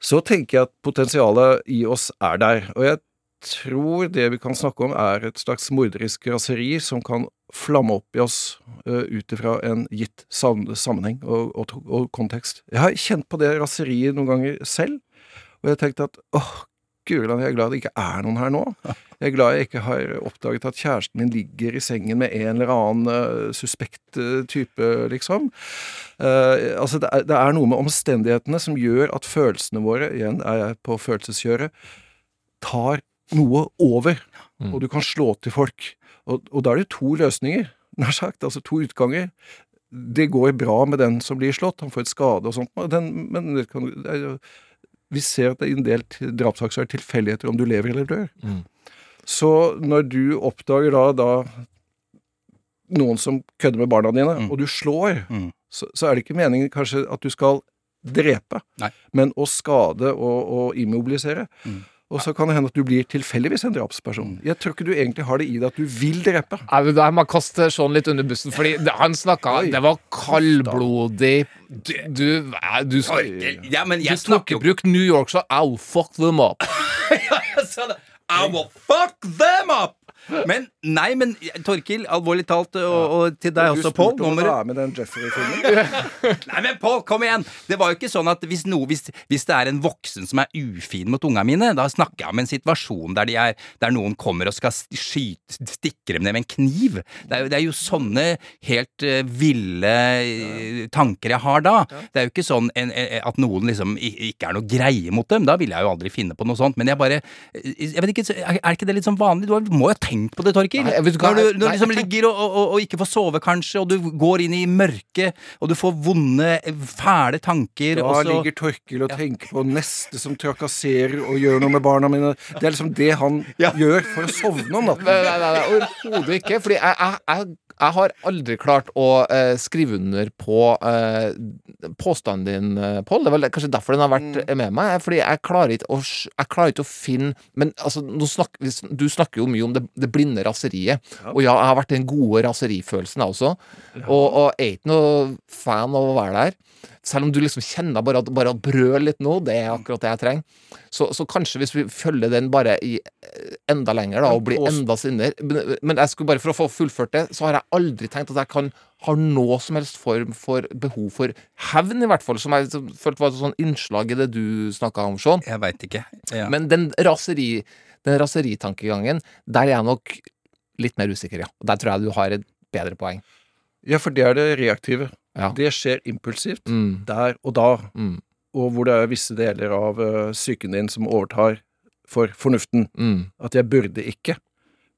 så tenker jeg at potensialet i oss er der. Og jeg tror det vi kan snakke om, er et slags morderisk raseri som kan flamme opp i oss uh, ut ifra en gitt sammenheng og, og, og, kontekst. Jeg har kjent på det raseriet noen ganger selv, og jeg har tenkt at åh, Guland, jeg er glad det ikke er noen her nå. Jeg er glad jeg ikke har oppdaget at kjæresten min ligger i sengen med en eller annen uh, suspekt uh, type, liksom. Uh, altså, det er, det er, noe med omstendighetene som gjør at følelsene våre, igjen er jeg på følelseskjøret, tar noe over. Mm. Og du kan slå til folk. Og, og da er det to løsninger, nær sagt, altså to utganger. Det går bra med den som blir slått, han får et skade og sånt, den, men det kan, vi ser at det i en del drapssaker er det tilfeldigheter om du lever eller dør. Mm. Så når du oppdager da, da noen som kødder med barna dine, mm. og du slår, mm. så, så, er det ikke meningen kanskje at du skal drepe, Nei. men å skade og, og immobilisere. Mm. Og så kan det hende at du blir tilfeldigvis en drapsperson. Jeg tror ikke du egentlig har det i deg at du vil drepe. Nei, men Der må jeg kaste Sean litt under bussen, fordi han snakka Det var kaldblodig Du, du, du, ja, men jeg du snakker bruk New York, så I'll fuck them up. (laughs) I will fuck them up! Men nei, men Torkil, alvorlig talt, og, og til deg også, Pål (laughs) nei, men Pål, kom igjen! Det var jo ikke sånn at hvis, noe, hvis, hvis, det er en voksen som er ufin mot unga mine, da snakker jeg om en situasjon der, de er, der noen kommer og skal skyte, stikke dem ned med en kniv. Det er, jo, det er jo sånne helt uh, ville uh, tanker jeg har da. Det er jo ikke sånn en, en, at noen liksom ikke er noe greie mot dem. Da ville jeg jo aldri finne på noe sånt. Men jeg bare jeg vet ikke, Er ikke det litt sånn vanlig? Du må jo tenke tenkt på det, Torkil? Nei, du, når du, når du liksom ligger og, og, og, ikke får sove, kanskje, og du går inn i mørket, og du får vonde, fæle tanker Da også. ligger Torkil og tenker på neste som trakasserer og gjør noe med barna mine. Det er liksom det han ja. gjør for å sovne om natten. Nei, nei, nei, overhodet ikke. Fordi jeg, jeg, jeg jeg har aldri klart å eh, skrive under på eh, påstanden din, uh, Pål. Det er vel kanskje derfor den har vært mm. med meg. Fordi jeg klarer ikke å, klarer ikke å finne Men altså, snak, du snakker jo mye om det, det blinde raseriet. Ja. Og ja, jeg har vært den gode raserifølelsen, jeg også. Ja. Og, og jeg er ikke noe fan av å være der. Selv om du liksom kjenner bare at bare brøl litt nå, det er akkurat det jeg trenger. Så, så, kanskje hvis vi følger den bare i eh, enda lenger, da, og blir enda sinnere men, men, jeg skulle bare for å få fullført det, så har jeg aldri tenkt at jeg kan ha noe som helst form for behov for hevn, i hvert fall. Som jeg følte var et sånn innslag i det du snakka om, Sean. Jeg veit ikke. Ja. Men den raseri den raseritankegangen, der er jeg nok litt mer usikker, ja. Der tror jeg du har et bedre poeng. Ja, for det er det reaktive. Ja. Det skjer impulsivt. Mm. Der og da. Mm. Og hvor det er visse deler av uh, psyken din som overtar for fornuften. Mm. At jeg burde ikke.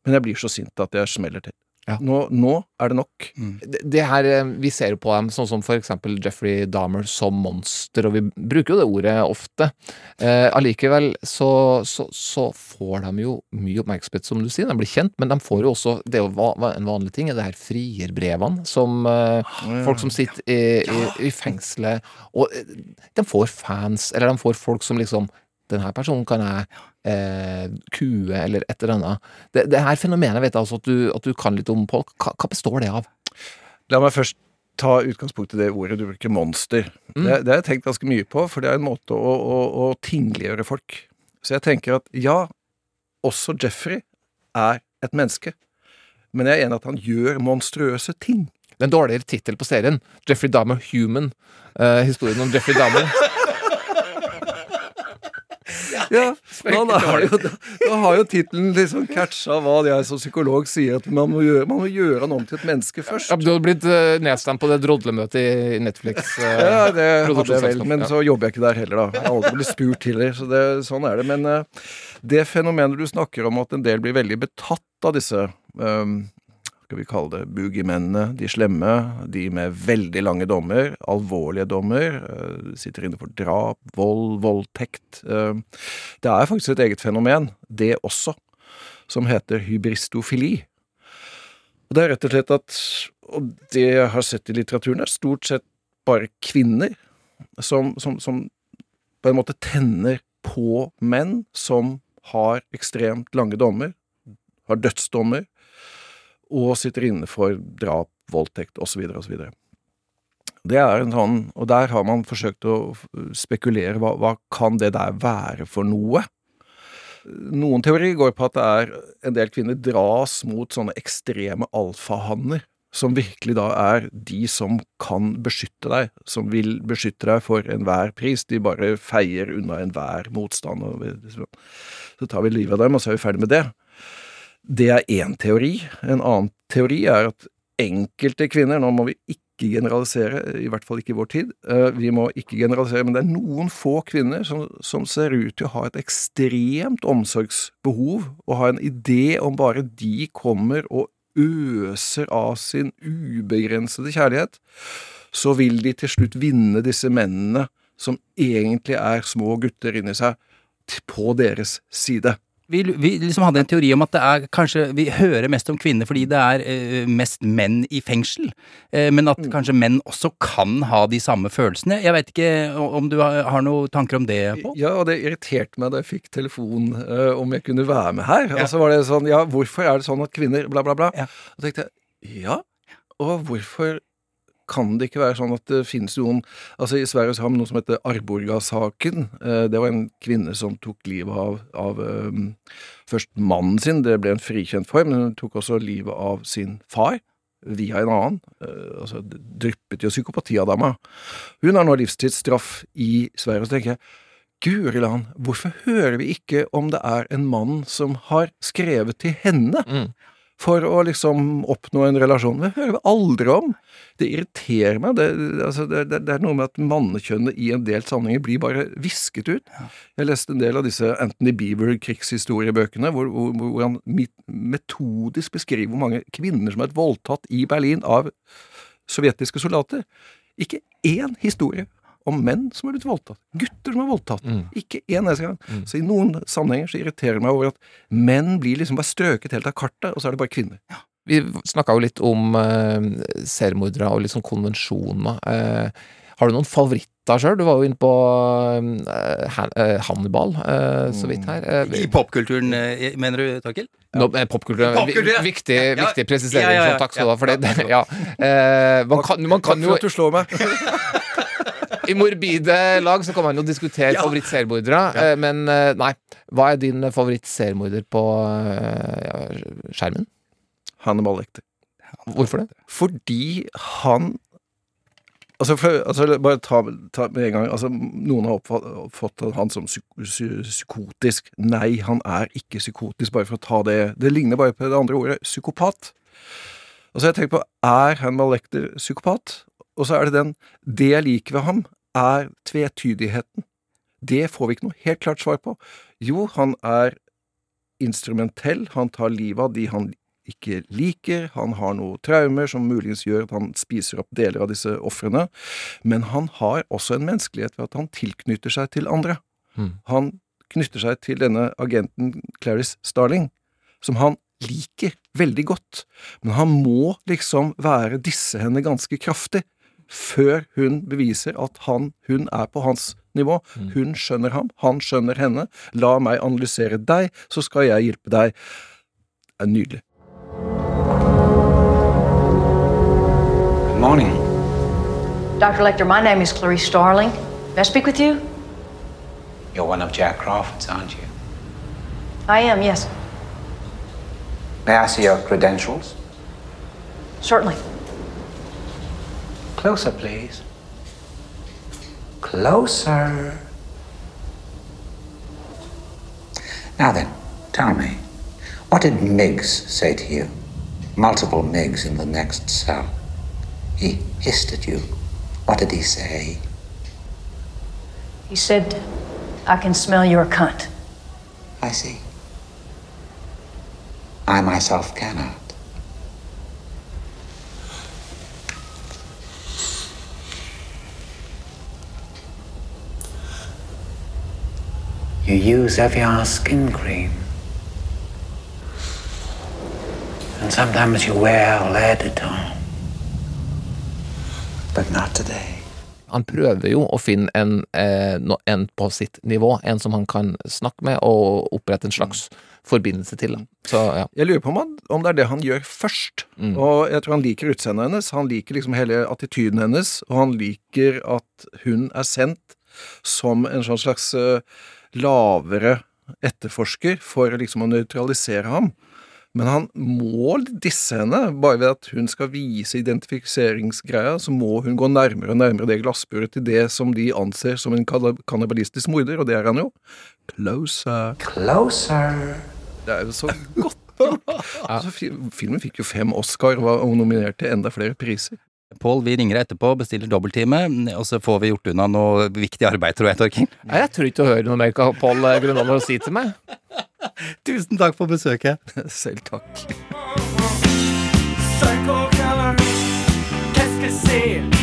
Men jeg blir så sint at jeg smeller til. Ja. Nå, nå, er det nok. Mm. Det, det, her, eh, Vi ser jo på dem sånn som for eksempel Jeffrey Dahmer som monster, og vi bruker jo det ordet ofte. Eh, allikevel så, så, så, får de jo mye oppmerksomhet, som du sier. De blir kjent, men de får jo også Det er jo en vanlig ting, det her frierbrevene som eh, folk som sitter i, i, i fengselet Og eh, de får fans, eller de får folk som liksom Denne personen kan jeg eh, kue eller et eller annet. Det, det her fenomenet vet jeg altså at du, at du kan litt om, Pål. Hva, hva, består det av? La meg først ta utgangspunkt i det ordet du bruker, monster. Mm. Det, det, har jeg tenkt ganske mye på, for det er en måte å, å, å tingliggjøre folk. Så jeg tenker at ja, også Jeffrey er et menneske. Men jeg er enig at han gjør monstrøse ting. Det er en dårligere tittel på serien. Jeffrey Dahmer Human. Uh, historien om Jeffrey Dahmer. (laughs) Ja, da, har jo, da har jo tittelen liksom catcha hva jeg som psykolog sier, at man må gjøre, man må gjøre han om til et menneske først. Ja, du hadde blitt uh, nedstemt på det drodlemøtet i Netflix. Uh, (laughs) ja, det hadde jeg vel, men så jobber jeg ikke der heller, da. Jeg har aldri blitt spurt heller, så det, sånn er det. Men uh, det fenomenet du snakker om, at en del blir veldig betatt av disse um, skal vi kalle det boogiemennene, de slemme, de med veldig lange dommer, alvorlige dommer, uh, sitter inne for drap, vold, voldtekt. Uh, det er faktisk et eget fenomen, det også, som heter hybristofili. Og det er rett og slett at, og det jeg har sett i litteraturen, er stort sett bare kvinner som, som, som på en måte tenner på menn som har ekstremt lange dommer, har dødsdommer, og sitter inne for drap, voldtekt osv. osv. Det er en sånn, og der har man forsøkt å spekulere, hva, hva kan det der være for noe? Noen teorier går på at det er en del kvinner dras mot sånne ekstreme alfahanner, som virkelig da er de som kan beskytte deg, som vil beskytte deg for enhver pris. De bare feier unna enhver motstand, og så tar vi livet av dem, og så er vi ferdig med det. Det er én teori. En annen teori er at enkelte kvinner, nå må vi ikke generalisere, i hvert fall ikke i vår tid, eh, vi må ikke generalisere, men det er noen få kvinner som, som ser ut til å ha et ekstremt omsorgsbehov, og ha en idé om bare de kommer og øser av sin ubegrensede kjærlighet, så vil de til slutt vinne disse mennene som egentlig er små gutter inni seg, på deres side. Vi, vi liksom hadde en teori om at det er kanskje Vi hører mest om kvinner fordi det er eh, mest menn i fengsel, eh, men at kanskje menn også kan ha de samme følelsene. Jeg veit ikke om du har, har noen tanker om det, på? Ja, og det irriterte meg da jeg fikk telefon eh, om jeg kunne være med her. Og så var det sånn, ja, hvorfor er det sånn at kvinner bla, bla, bla? Og så tenkte jeg, ja, og hvorfor kan det ikke være sånn at det finnes noen Altså, i Sverige så har vi noe som heter Arborga-saken. Eh, det var en kvinne som tok livet av, av eh, først mannen sin, det ble en frikjent form, men hun tok også livet av sin far via en annen. Eh, altså, det dryppet jo psykopati av dama. Hun har nå livstidsstraff i Sverige, og så tenker jeg Guri land, hvorfor hører vi ikke om det er en mann som har skrevet til henne for å liksom oppnå en relasjon? Det hører vi aldri om. Det irriterer meg. Det, altså, det, det, det er noe med at mannekjønnet i en del sammenhenger blir bare visket ut. Jeg leste en del av disse Anthony Beaver-krigshistoriebøkene, hvor, hvor, hvor han metodisk beskriver hvor mange kvinner som er voldtatt i Berlin av sovjetiske soldater. Ikke én historie om menn som er blitt voldtatt. Gutter som er voldtatt. Ikke én eneste gang. Så i noen sammenhenger så irriterer det meg over at menn blir liksom bare strøket helt av kartet, og så er det bare kvinner. Vi snakka jo litt om eh, seriemordere og litt sånn konvensjoner. Eh, har du noen favoritter sjøl? Du var jo inne på eh, eh, Hannibal eh, så vidt her. Eh, I popkulturen, eh, mener du, Takkel? Ja. eh, Popkultur er Popkultur, ja. viktig, Ja, ja. viktig presisering. Ja, ja, ja. Takk skal du ha for det. Ja, (laughs) Ja, Eh, man kan, man kan Takk jo for at du slår meg. (laughs) I morbide lag så kan man jo diskutere Ja. favorittseriemordere, ja. men eh, nei. Hva er din favorittseriemorder på eh, ja, skjermen? Hannibal Lecter. Hvorfor det? Fordi han Altså, for, altså bare ta, ta med en gang altså, Noen har oppfattet han som psyk psy- psykotisk. Nei, han er ikke psykotisk, bare for å ta det Det ligner bare på det andre ordet, psykopat. Altså, jeg tenker på, er Hannibal Lecter psykopat? Og så er det den Det jeg liker ved ham, er tvetydigheten. Det får vi ikke noe helt klart svar på. Jo, han er instrumentell, han tar livet av de han ikke liker, han har noen traumer som muligens gjør at han spiser opp deler av disse ofrene, men han har også en menneskelighet ved at han tilknytter seg til andre. Mm. Han knytter seg til denne agenten Clarice Starling, som han liker veldig godt, men han må liksom være disse henne ganske kraftig før hun beviser at han, hun er på hans nivå. Hun skjønner ham, han skjønner henne. La meg analysere deg, så skal jeg hjelpe deg. Det er nydelig. Good morning. Dr. Lecter, my name is Clarice Starling. May I speak with you? You're one of Jack Crawford's, aren't you? I am, yes. May I see your credentials? Certainly. Closer, please. Closer. Now then, tell me, what did Miggs say to you? Multiple Miggs in the next cell. He hissed at you. What did he say? He said, I can smell your cunt. I see. I myself cannot. You use Evian skin cream. And sometimes you wear lead at home. But not today. Han prøver jo å finne en, eh, en på sitt nivå, en som han kan snakke med og opprette en slags forbindelse til. Så ja. Jeg lurer på om, han, om det er det han gjør først. Mm. Og jeg tror han liker utseendet hennes, han liker liksom hele attityden hennes, og han liker at hun er sendt som en sånn slags eh, lavere etterforsker for liksom å nøytralisere ham. Men han må disse henne, bare ved at hun skal vise identifiseringsgreia, så må hun gå nærmere og nærmere det glassburet til det som de anser som en kannibalistisk morder, og det er han jo. Closer. Closer. Det er jo så godt. (laughs) Altså, filmen fikk jo fem Oscar og var nominert til enda flere priser. Pål, vi ringer deg etterpå, bestiller dobbelttime, og så får vi gjort unna noe viktig arbeid, tror jeg, Torking. Nei, Jeg tror ikke du hører noe mer hva Pål Grøndahl har å si til meg. (laughs) Tusen takk for besøket. (laughs) Selv takk. Psycho killer, qu'est-ce que c'est?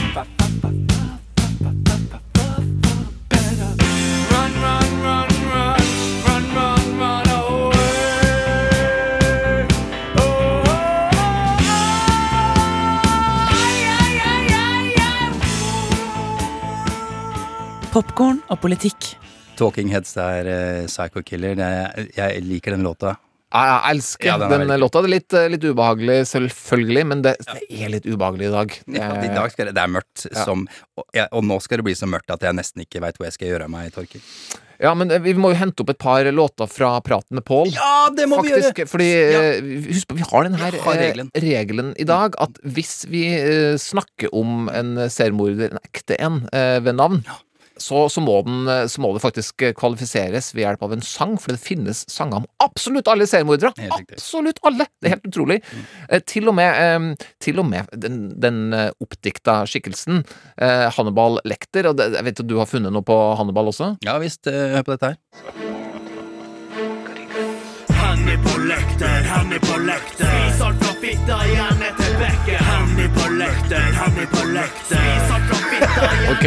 Popkorn og politikk. Talking Heads er uh, Psycho Killer. Jeg, jeg liker den låta. Jeg, jeg elsker Ja, den den veldig låta. Det er litt, litt ubehagelig, selvfølgelig, men det, det er litt ubehagelig i dag. Ja, I dag skal det, det er mørkt, Ja. som, og, og nå skal det bli så mørkt at jeg nesten ikke veit hvor jeg skal gjøre av meg, Torkil. Ja, men eh, vi må jo hente opp et par låter fra praten med Pål. Ja, det må vi gjøre! Fordi Ja. eh, Husk på, vi har den her har eh, regelen. regelen i dag at hvis vi eh, snakker om en seriemorder, en ekte en, eh, ved navn så, så, må den, så må det faktisk kvalifiseres ved hjelp av en sang, for det finnes sanger om absolutt alle seriemordere. Absolutt alle! Det er helt utrolig. Eh, til, og med, eh, til og med den, den eh, oppdikta skikkelsen, eh, Hannibal Lekter, og det, jeg vet at du har funnet noe på Hannibal også? Ja visst, eh, hør på dette her. Han er på lekter, han er på lekter. Spis alt fra fitta, gjerne til bekken. Han på lekter, han er på lekter. Spis alt fra Ok,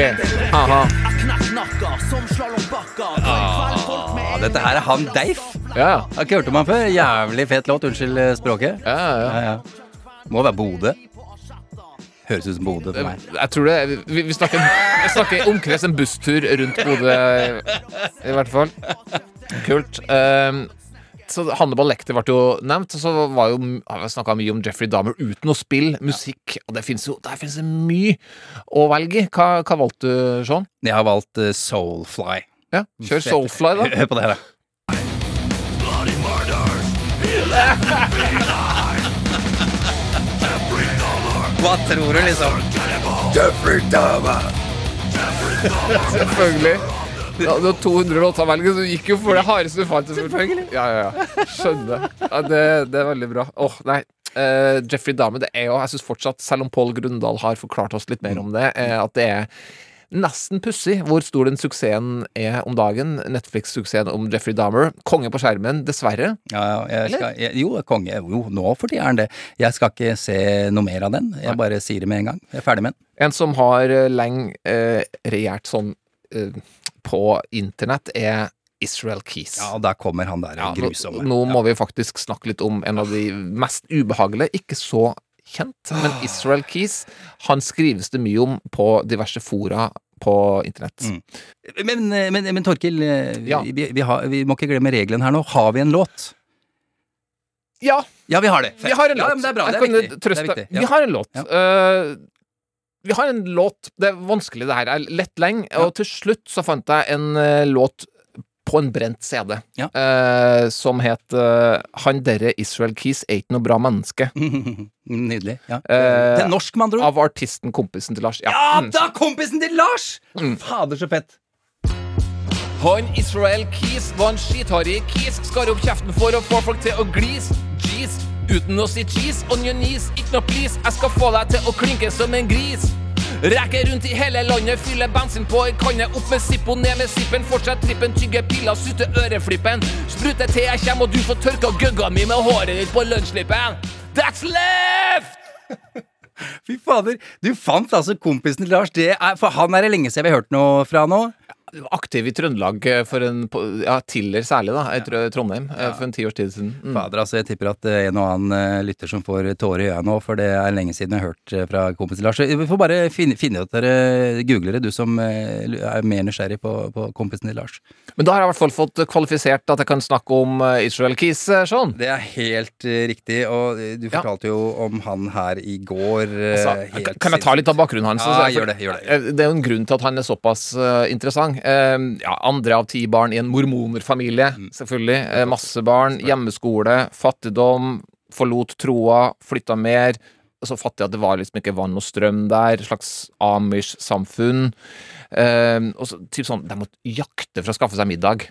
aha. Ah, dette her er han Deif. Ja, Jeg har ikke hørt om han før. Jævlig fet låt. Unnskyld eh, språket. ja, ja. Ja, ja. Må være Bodø. Høres ut som Bodø for meg. Jeg tror det Vi, vi snakker, vi snakker omkrets en busstur rundt Bodø, i hvert fall. Kult. Um, så Hannibal Lekter ble jo nevnt. Og Så var jo, har vi snakka mye om Jeffrey Dahmer uten å spille musikk. Og det finnes jo der finnes det mye å velge i. Hva, hva valgte du, Sean? Jeg har valgt uh, Soulfly. Ja, Kjør Soulfly, da. (laughs) Hør på det her, da. Hva tror du, liksom? Jeffrey Dahmer! Selvfølgelig. Ja, du har 200 låter å velge, så du gikk jo for det hardeste du fant. Selvfølgelig. Ja, ja, ja. Skjønner. Ja, det, det er veldig bra. Åh, nei. Uh, Jeffrey Dahmer, det er jo Jeg syns fortsatt, selv om Pål Grundahl har forklart oss litt mer om det, uh, at det er nesten pussig hvor stor den suksessen er om dagen. Netflix-suksessen om Jeffrey Dahmer. Konge på skjermen, dessverre. Ja, ja, jeg skal, jeg, jo, konge. Jo, nå for tida er han det. Jeg skal ikke se noe mer av den. Jeg bare sier det med en gang. Jeg er ferdig med den. En som har eh, lenge eh, regjert sånn eh, på internett, er Israel Keys. Ja, der kommer han der Ja, nå, grusomme. nå må vi faktisk snakke litt om en av de mest ubehagelige, ikke så kjent, men Israel Keys. Han skrives det mye om på diverse fora på internett. Mm. Men, men, men Torkil, eh, Ja. vi, vi, har, vi må ikke glemme regelen her nå. Har vi en låt? Ja, Ja, vi har det. vi har en låt. Ja, men det er bra. Det er viktig. Det er viktig. Vi har en låt. Ja. Eh, vi har en låt Det er vanskelig, det her. Er lett lenge. Og til slutt så fant jeg en uh, låt på en brent CD Ja. uh, som het uh, Han derre Israel Keys eit noe bra menneske. (laughs) Nydelig. Ja. Det er norsk, med andre ord. Av artisten kompisen til Lars. Ja, Mm. da! Kompisen til Lars! Mm. Fader, så fett. Han Israel Keys var en skitharry kis. Skar opp kjeften for å få folk til å glise. Uten å si cheese on your ikke noe please. Jeg skal få deg til å klinke som en gris. Reker rundt i hele landet, fyller bensin på ei kanne. Opp med Zippo, ned med zippen. Fortsett trippen, tygge piller, sutte øreflippen. Sprute til jeg kommer, og du får tørka gugga mi med håret ditt på lunsjlippen. That's left! Fy fader. Du fant altså kompisen til Lars. Det er, for han er det lenge siden vi har hørt noe fra nå. Aktiv i Trøndelag eh, for en Ja, Tiller særlig, da. Jeg tror Trondheim. ja. For en ti års tid siden. Mm. Fader, altså, jeg tipper at er en og annen eh, lytter som får tårer i øya nå, for det er lenge siden jeg har hørt eh, fra kompisen Lars. Vi får bare finne, finne ut dere googlere, du som eh, er mer nysgjerrig på, på kompisen til Lars. Men da har jeg i hvert fall fått kvalifisert at jeg kan snakke om eh, Israel Keys, sånn. Sean. Det er helt eh, riktig, og eh, du fortalte jo om han her i går. eh, Altså, helt kan jeg ta litt av bakgrunnen hans? Ja, gjør det, gjør det. eh, Det er jo en grunn til at han er såpass eh, interessant. Eh, ja, andre av ti barn i en mormonerfamilie, Mm. selvfølgelig. Eh, masse barn, hjemmeskole, fattigdom, forlot troa, flytta mer. Så fattig at det var liksom ikke vann og strøm der. Slags Amish-samfunn. Eh, og så typ sånn, De måtte jakte for å skaffe seg middag.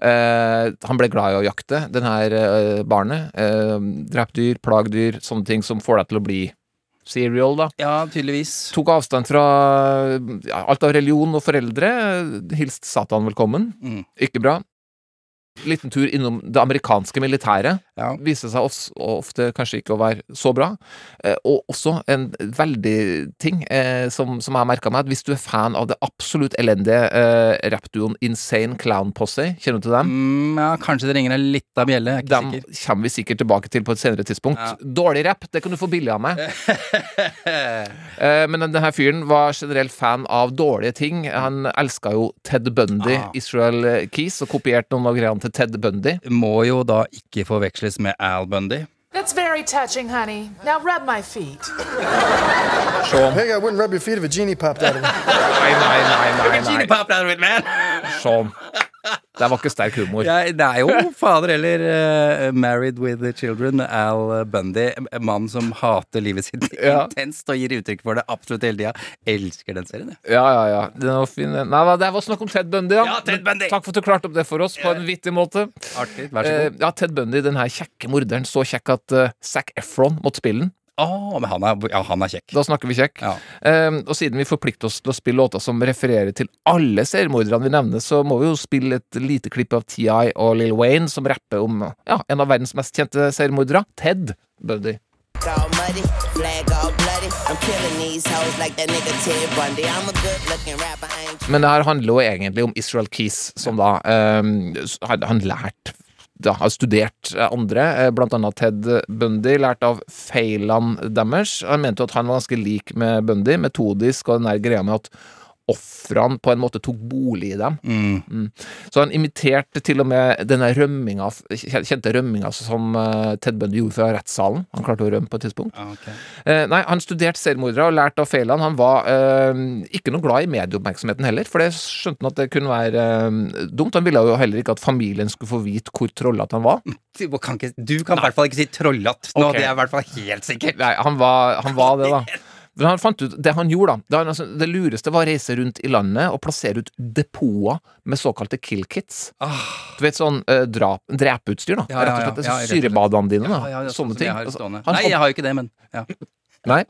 Eh, han ble glad i å jakte, den her eh, barnet. Uh, Drept dyr, plagdyr, sånne ting som får deg til å bli serial, da. Ja, tydeligvis. Tok avstand fra ja, alt av religion og foreldre. Hilst Satan velkommen. Mm. Ikke bra. Liten tur innom det amerikanske militæret. Viste seg også, ofte kanskje ikke å være så bra. Eh, og også en veldig ting eh, som, som jeg merka meg, at hvis du er fan av det absolutt elendige eh, rappduoen Insane Clown Posse, kjenner du til dem? Mm, ja, kanskje det ringer en lita bjelle. Jeg er ikke Dem sikker. kommer vi sikkert tilbake til på et senere tidspunkt. Ja. Dårlig rapp, det kan du få billig av meg. (laughs) Eh, Men den- denne fyren var generelt fan av dårlige ting. Han elska jo Ted Bundy, Ah. Israel Keys, og kopierte noen av greiene til Ted Bundy. Må jo da ikke forveksles med Al Bundy. That's very touching, honey. Now rub my feet. Sean. Hey, I wouldn't rub your feet if a genie popped out of it. Nei, nei, nei, nei, nei. If a Genie popped out of it, man! Sean. Det var ikke sterk humor. Ja, det er jo fader eller uh, Married with the Children, Al Bundy. Mannen mann som hater livet sitt (laughs) Ja. intenst og gir uttrykk for det absolutt hele tida. Elsker den serien, jeg. Ja, ja, ja. Den var fin. Nei, det var snakk om Ted Bundy, ja. Ja, Ted Bundy. Takk for at du klarte opp det for oss på en vittig måte. Artig. Vær så god. Eh, ja, Ted Bundy, den her kjekke morderen, så kjekk at uh, Zac Efron måtte spille den. Å, men han er, ja, han er kjekk. Da snakker vi kjekk. Eh, og siden vi forplikter oss til å spille låter som refererer til alle seriemorderne vi nevner, så må vi jo spille et lite klipp av TI og Lil Wayne som rapper om ja, en av verdens mest kjente seriemordere, Ted Bundy. Men det her handler jo egentlig om Israel Keys, som da um, han, han lært da, har studert eh, andre, eh, blant annet Ted Bundy, lært av feilene deres. Han mente jo at han var ganske lik med Bundy, metodisk, og den der greia med at ofrene på en måte tok bolig i dem. Mm. Så han imiterte til og med denne rømminga, kjente rømminga som eh, Ted Bundy gjorde fra rettssalen. Han klarte å rømme på et tidspunkt. Eh, nei, han studerte seriemordere og lærte av feilene. Han var eh, ikke noe glad i medieoppmerksomheten heller, for det skjønte han at det kunne være eh, dumt. Han ville jo heller ikke at familien skulle få vite hvor trollete han var. (laughs) Du kan, ikke, du kan i hvert fall ikke si trollete nå, okay. det er i hvert fall helt sikkert. Nei, han var, han var det, da. (laughs) Men han fant ut, Det han gjorde, da det, altså, det lureste var å reise rundt i landet og plassere ut depoter med såkalte kill kits. Du vet sånn eh, drap, drepeutstyr, da. Ja, Ja, ja, rett og slett. Ja, slett. Syrebadene dine, da. Sånn Sånne ting. jeg Altså, Nei, jeg har jo ikke det, men ja. Nei,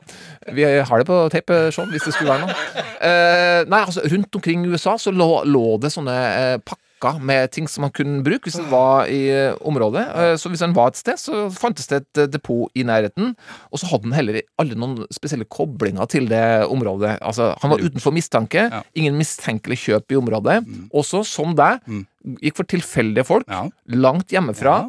vi har det på tape, Sean, hvis det skulle være noe. Eh, nei, altså, rundt omkring i USA så lå, lå det sånne eh, pakker med ting som man kunne bruke hvis han var i eh, området. Eh, så hvis han var et sted, så fantes det et eh, depot i nærheten. Og så hadde han heller aldri noen spesielle koblinger til det området. Altså, han var utenfor mistanke. Ingen mistenkelig kjøp i området. Også, som deg, gikk for tilfeldige folk. Langt hjemmefra.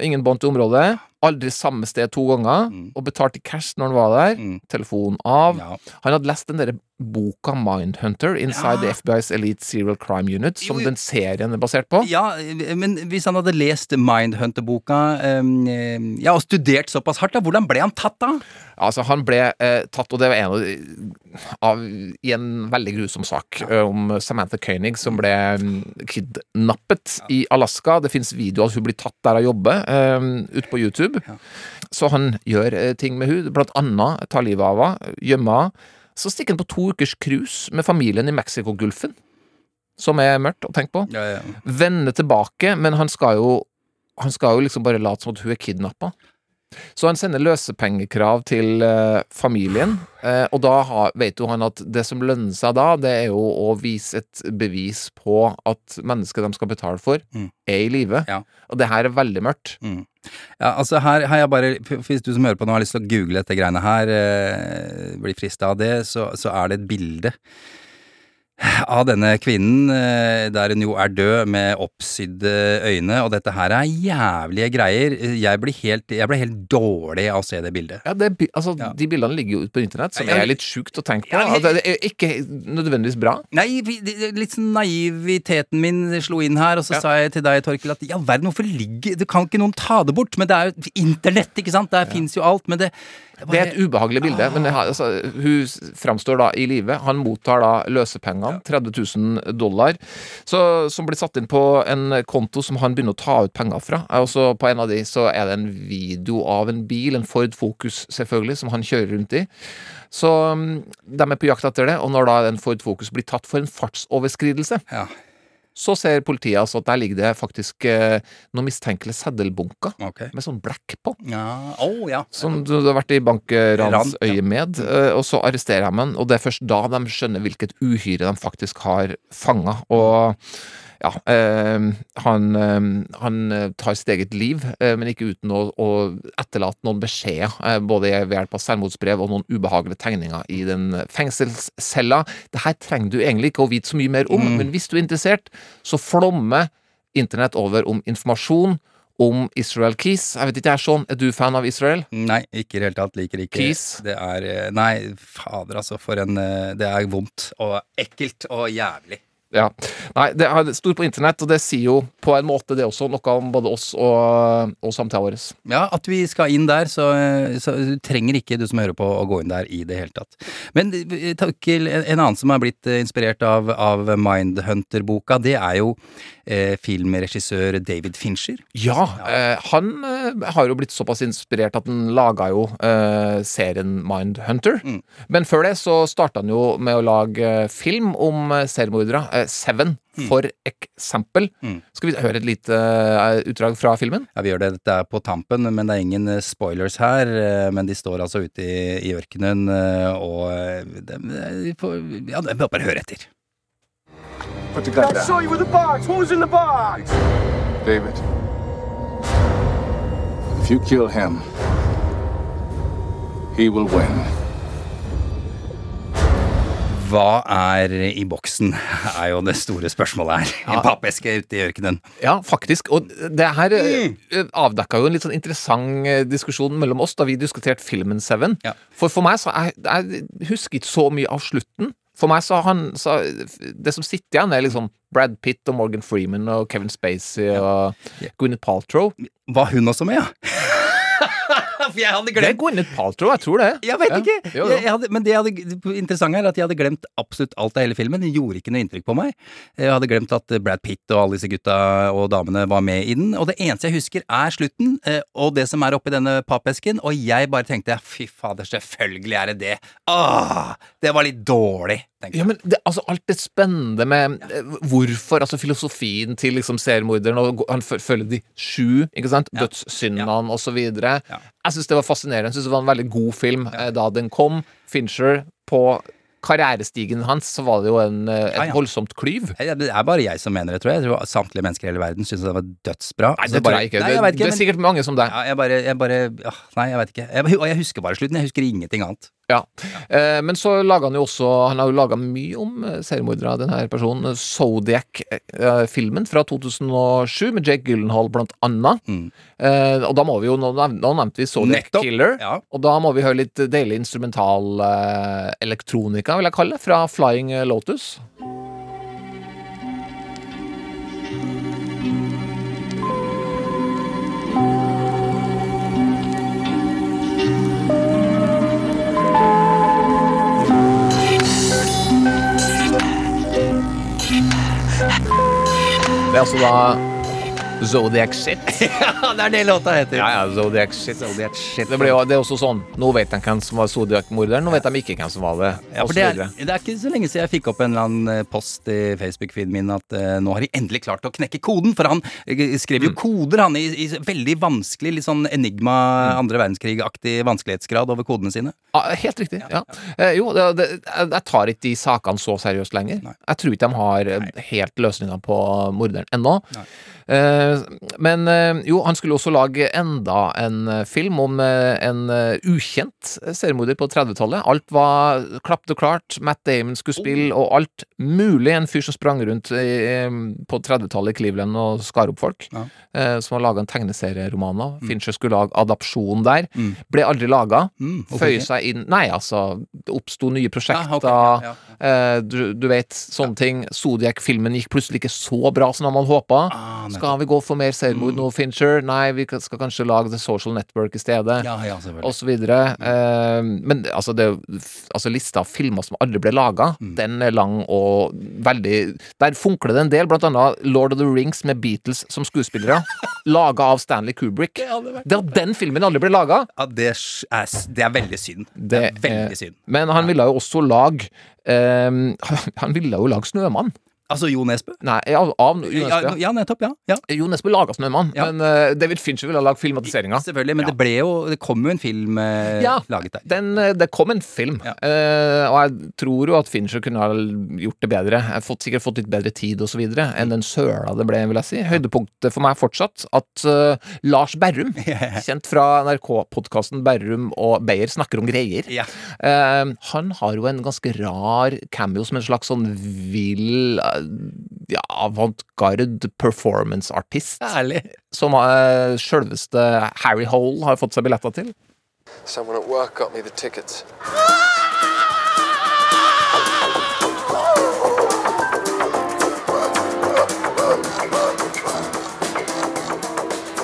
Ingen bånd til området. Aldri samme sted to ganger. Og betalte cash når han var der. Telefon av. Han hadde lest den derre boka Mindhunter, Inside the FBI's Elite Serial Crime Unit, som den serien er basert på. Ja, men hvis han hadde lest Mindhunter-boka um, Ja, og studert såpass hardt, da, hvordan ble han tatt da? Altså, han ble eh, tatt, og det var en av, av i en veldig grusom sak ja. om Samantha Koenig som ble kidnappet i Alaska. Det fins videoer av hun blir tatt der hun jobber, eh, ute på YouTube. Så han gjør eh, ting med hun, blant annet tar livet av henne, gjemmer henne. Så stikker han på to ukers cruise med familien i Mexicogolfen, som er mørkt å tenke på. Vender tilbake, men han skal jo han skal jo liksom bare late som at hun er kidnappa. Så han sender løsepengekrav til eh, familien, eh, og da har, vet jo han at det som lønner seg da, det er jo å vise et bevis på at mennesket de skal betale for, er i live. Og det her er veldig mørkt. Ja, altså her har jeg bare Hvis du som hører på nå har lyst til å google dette greiene her, eh, blir frista av det, så, så er det et bilde av denne kvinnen, eh, der hun jo er død med oppsydde øyne, og dette her er jævlige greier. Jeg blir helt, jeg ble helt dårlig av å se det bildet. Ja, det, altså, altså, De bildene ligger jo ute på internett, som Ja, ja. er litt sjukt å tenke på. Ja, det er ikke nødvendigvis bra. Nei, litt sånn naiviteten min slo inn her, og så Ja. sa jeg til deg, Torkil, at ja verden, hvorfor ligger Det kan ikke noen ta det bort, men det er jo internett, ikke sant? Der fins jo alt, men det Det er et ubehagelig bilde, men det altså, hun framstår da i live. Han mottar da løsepengene, 30 000 dollar, så, som blir satt inn på en konto som han begynner å ta ut penger fra. Og så på en av de så er det en video av en bil, en Ford Focus selvfølgelig, som han kjører rundt i. Så mm, de er på jakt etter det, og når da en Ford Focus blir tatt for en fartsoverskridelse, så ser politiet altså at der ligger det faktisk eh, noen mistenkelige seddelbunker med sånn blekk på. Ja, oh, ja. Som du har vært i bankransøyemed. Ja. med, eh, og så arresterer de ham, og det er først da de skjønner hvilket uhyre de faktisk har fanga. Og ja, eh, han, eh, han eh, tar sitt eget liv, eh, men ikke uten å, å etterlate noen beskjeder, eh, både ved hjelp av selvmordsbrev og noen ubehagelige tegninger i den fengselscella. Det her trenger du egentlig ikke å vite så mye mer om, men hvis du er interessert, så flommer internett over om informasjon om Israel Keys. Jeg vet ikke, jeg er sånn, er du fan av Israel? Nei, ikke i det hele tatt. Liker ikke Keys? Det er Nei, fader, altså. For en Det er vondt og ekkelt og jævlig. Ja. Nei, det er stort på internett, og det sier jo på en måte det også noe om både oss og, og samtida vår. Ja, at vi skal inn der, så, så du trenger ikke, du som hører på, å gå inn der i det hele tatt. Men takk, Torkil, en en annen som har blitt eh, inspirert av, av Mindhunter-boka, det er jo eh, filmregissør David Fincher. Ja, eh, han eh, har jo blitt såpass inspirert at han laga jo eh, serien Mindhunter. Men før det så starta han jo med å lage eh, film om eh, seriemordere. Eh, Seven, for eksempel. Skal vi høre et lite eh, utdrag fra filmen? Ja, vi gjør det. Dette er på tampen, men det er ingen eh, spoilers her. Men de står altså ute i, i ørkenen, og det, det, får- Ja, det- bare høre etter. Put the gun I saw you with the box. What was in the box? David. If you kill him, he will win. Hva er i boksen, (laughs) er jo det store spørsmålet her. En pappeske ute i ørkenen. Ja, faktisk. Og det her mm. avdekka jo en litt sånn interessant eh, diskusjon mellom oss da vi diskuterte filmen Seven. For for meg så jeg, jeg husker ikke så mye av slutten. For meg så har han så, Det som sitter igjen, er liksom Brad Pitt og Morgan Freeman og Kevin Spacey og Gwyneth Paltrow. Var hun også med, ja? (laughs) For jeg hadde glemt Det er Gwyneth Paltrow, jeg tror det. Jeg vet Ja. ikke! Jo, jo. Jeg, jeg hadde, men det hadde, det interessante er at jeg hadde glemt absolutt alt av hele filmen. Det gjorde ikke noe inntrykk på meg. Jeg hadde glemt at Brad Pitt og alle disse gutta og damene var med i den. Og det eneste jeg husker, er slutten, eh, og det som er oppi denne pappesken. Og jeg bare tenkte fy fader, selvfølgelig er det det. Åh, det var litt dårlig. Ja, men det, altså, alt det spennende med ja. hvorfor, altså filosofien til liksom seriemorderen, og han følger de sju, ikke sant, dødssyndene og så videre. Jeg syns det var fascinerende. Jeg synes det var en veldig god film ja. da den kom. Fincher på karrierestigen hans så var det jo en, eh, et Ja, ja. voldsomt klyv. Ja, Det er bare jeg som mener det, tror jeg. Jeg tror samtlige mennesker i hele verden syns det var dødsbra. Nei, det tror jeg ikke. Nei, jeg ikke. det er sikkert mange som deg. Ja, jeg bare, jeg bare ja, Nei, jeg vet ikke. Og jeg husker bare slutten. Jeg husker ingenting annet. Ja. Eh, men så laga han jo også Han har jo laga mye om eh, seriemordere, denne personen. Zodiac-filmen fra 2007 med Jake Gyllenhaal blant annet. Eh, og da må vi jo Nå, nå nevnte vi Zodiac Nettopp, Killer. Og da må vi høre litt deilig instrumental eh, elektronika, vil jeg kalle det, fra Flying Lotus. Det er altså da Zodiac Shit. (laughs) ja, det er det låta heter. Ja, ja, Zodiac Shit. Det, ble det er også sånn Nå vet de hvem som var Zodiac-morderen, nå vet de ikke hvem som var det. Ja, for det, er, det er ikke så lenge siden jeg fikk opp en eller annen eh, post i Facebook-feeden min at uh, nå har de endelig klart å knekke koden. For han skrev skrev Mm. jo koder, han, i, i veldig vanskelig, litt sånn enigma, Mm. andre verdenskrig-aktig vanskelighetsgrad over kodene sine. Ja, helt riktig. ja. Eh, jo, det, jeg tar ikke de sakene så seriøst lenger. Jeg tror ikke de har Nei. helt løsninga på morderen ennå. Eh, men eh, jo, han skulle også lage enda en eh, film om eh, en eh, ukjent seriemorder på 30-tallet. Alt var klapt og klart. Matt Damon skulle spille, og alt mulig. En fyr som sprang rundt eh, på 30-tallet i Cleveland og skar opp folk. Ja. Eh, som har laga en tegneserieroman av. Fincher skulle lage adopsjon der. Mm. Ble aldri laga. Mm, Føye seg inn Nei, altså, det oppsto nye prosjekter. Ja, okay, ja. Eh, du, du vet, sånne ting. Zodiac-filmen gikk plutselig ikke så bra som man håpa. Ah. Skal vi gå for mer selvmord nå, Fincher? Nei, vi skal kanskje lage The Social Network i stedet. Ja, ja, og så videre. Eh, men altså, det, altså, lista av filmer som aldri ble laga, Mm. den er lang og veldig Der funkler det en del, blant annet Lord of the Rings med Beatles som skuespillere. (laughs) laga av Stanley Kubrick. Det at den filmen aldri ble laga, Ja, det er, det er veldig synd. Det det er veldig synd. Men han ville jo også lage Um, (laughs) Han ville jo lage Snømann. Altså Jo Nesbø? Nei, av, av Jo Ja, Nesbø. ja, nettopp. Ja. ja. Jo Nesbø laga Snømann, Ja. men uh, David Fincher ville ha lagd filmatiseringa. Selvfølgelig, men det ble jo Det kom jo en film uh, Ja. laget der. Den, eh, det kom en film, Ja. eh, og jeg tror jo at Fincher kunne ha gjort det bedre. Jeg har fått, sikkert fått litt bedre tid og så videre enn den søla det ble, vil jeg si. Høydepunktet for meg fortsatt at Lars Berrum, (laughs) kjent fra NRK-podkasten Berrum og Beyer snakker om greier, Ja. han har jo en ganske rar cameo som en slags sånn vill ja, avantgarde performance-artist. Ærlig. Som uh, sjølveste Harry Hole har fått seg billetter til. Someone at work got me the tickets. (laughs)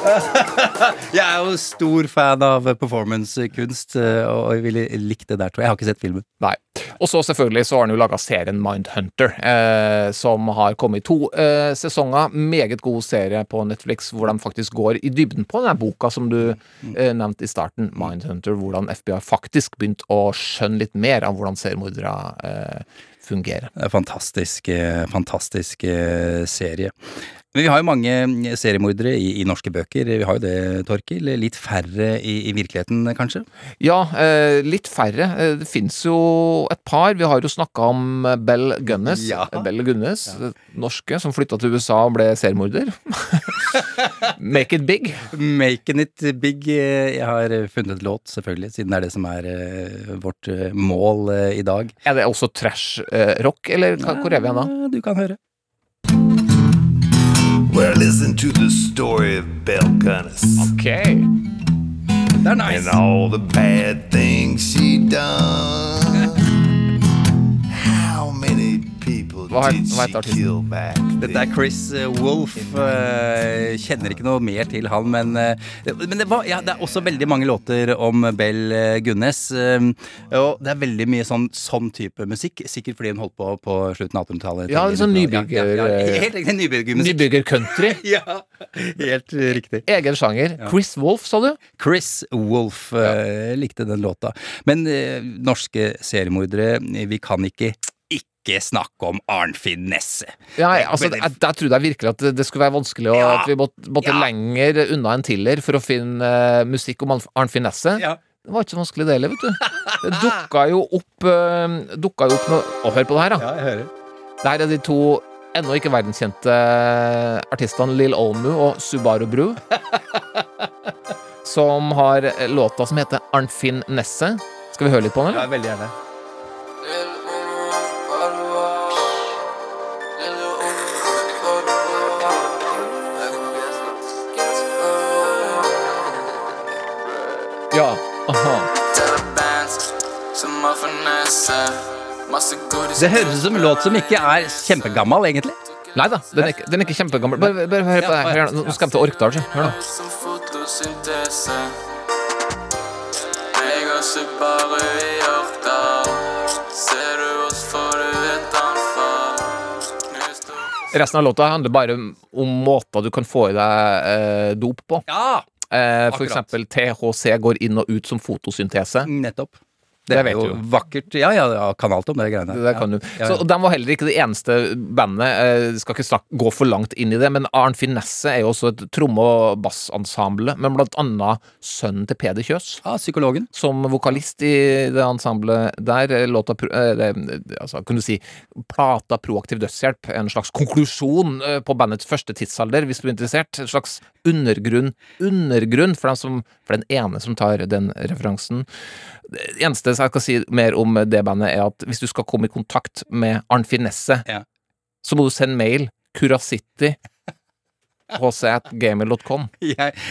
(laughs) Jeg er jo stor fan av performancekunst, eh, og jeg ville likt det der, tror jeg. Jeg har ikke sett filmen. Nei. Og så selvfølgelig så har han jo laga serien Mindhunter, eh, som har kommet i to eh, sesonger. Meget god serie på Netflix, hvor de faktisk går i dybden på den boka som du eh, nevnte i starten, Mindhunter. Hvordan FBI faktisk begynte å skjønne litt mer av hvordan seriemordere eh, fungerer. Det er en fantastisk, eh, fantastisk eh, serie. Men vi har jo mange seriemordere i, i norske bøker. Vi har jo det, Torkil. Litt færre i, i virkeligheten, kanskje? Ja, eh, litt færre. Eh, Det fins jo et par. Vi har jo snakka om eh, Bell Gunnes. Ja. Eh, Bell Gunnes, ja. norske, som flytta til USA og ble seriemorder. (laughs) Make it big. Making it big. eh, Jeg har funnet et låt, selvfølgelig, siden det er det som er eh, vårt eh, mål eh, i dag. Er det også trash-rock, eller hvor er vi igjen da? Du kan høre. Well, listen to the story of Belle Gunness. Okay. Er nice. And all the bad things she done. Hva het- hva she artisten? Dette er Chris Wolff. Wolf. eh, Kjenner ikke noe mer til han, men, eh, men det, var, ja, det er også veldig mange låter om Bell eh, Gunnes. eh, Og det er veldig mye sånn, sånn type musikk, sikkert fordi hun holdt på på slutten av 1800-tallet. Ja, sånn nybygger- Ja, ja, (laughs) ja, helt riktig. Nybyggermusikk. Nybygger-country. Ja, helt eh, riktig. Egen sjanger. Chris Wolf, sa du? Chris Wolf eh, likte den låta. Men eh, norske seriemordere, eh, vi kan ikke ikke snakke om Arnfinn Nesse. Ja, altså, jeg, jeg trodde jeg virkelig at det, det skulle være vanskelig, og Ja. at vi måtte, måtte Ja. lenger unna en Tiller for å finne uh, musikk om Arnf- Arnfinn Nesse. Ja. Det var ikke så vanskelig, det heller, vet du. Det dukka jo opp uh, Dukka jo opp noe Å, hør på det her, da. Ja, jeg hører. Det her er de to ennå ikke verdenskjente eh, artistene Lill Olmu og Subaru Bru. (laughs) som har eh, låta som heter Arnfinn Nesse. Skal vi høre litt på den, Ja, veldig gjerne. Det høres ut som en låt som ikke er kjempegammal, egentlig. Nei da, den er, ikke- den er ikke kjempegammel. Bare, bare hør på det her. Nå skal jeg til Orkdal, så. Hør nå. Resten av låta handler bare om måter du kan få i deg eh, dop på. Ja! Eh, eksempel THC går inn og ut som fotosyntese. Nettopp. Det, Det er jo du. vakkert. Ja, ja, ja, kan alt om det greiene Det kan du. Ja, Så, ja. og de var heller ikke det eneste bandet. eh, skal ikke snakke, gå for langt inn i det, men Arn Finesse er jo også et tromme- og bassensemble, men blant annet sønnen til Peder Kjøs. Ja, psykologen. Som vokalist i det ensemblet der. eh, Låta eh, det, altså, Kunne du si plata Proaktiv dødshjelp, en slags konklusjon på bandets første tidsalder, hvis du er interessert. En slags undergrunn, undergrunn for, den som, for den ene som tar den referansen. Det eneste jeg skal si mer om det bandet, er at hvis du skal komme i kontakt med Arnfinn Nesset, så må du sende mail. Curacity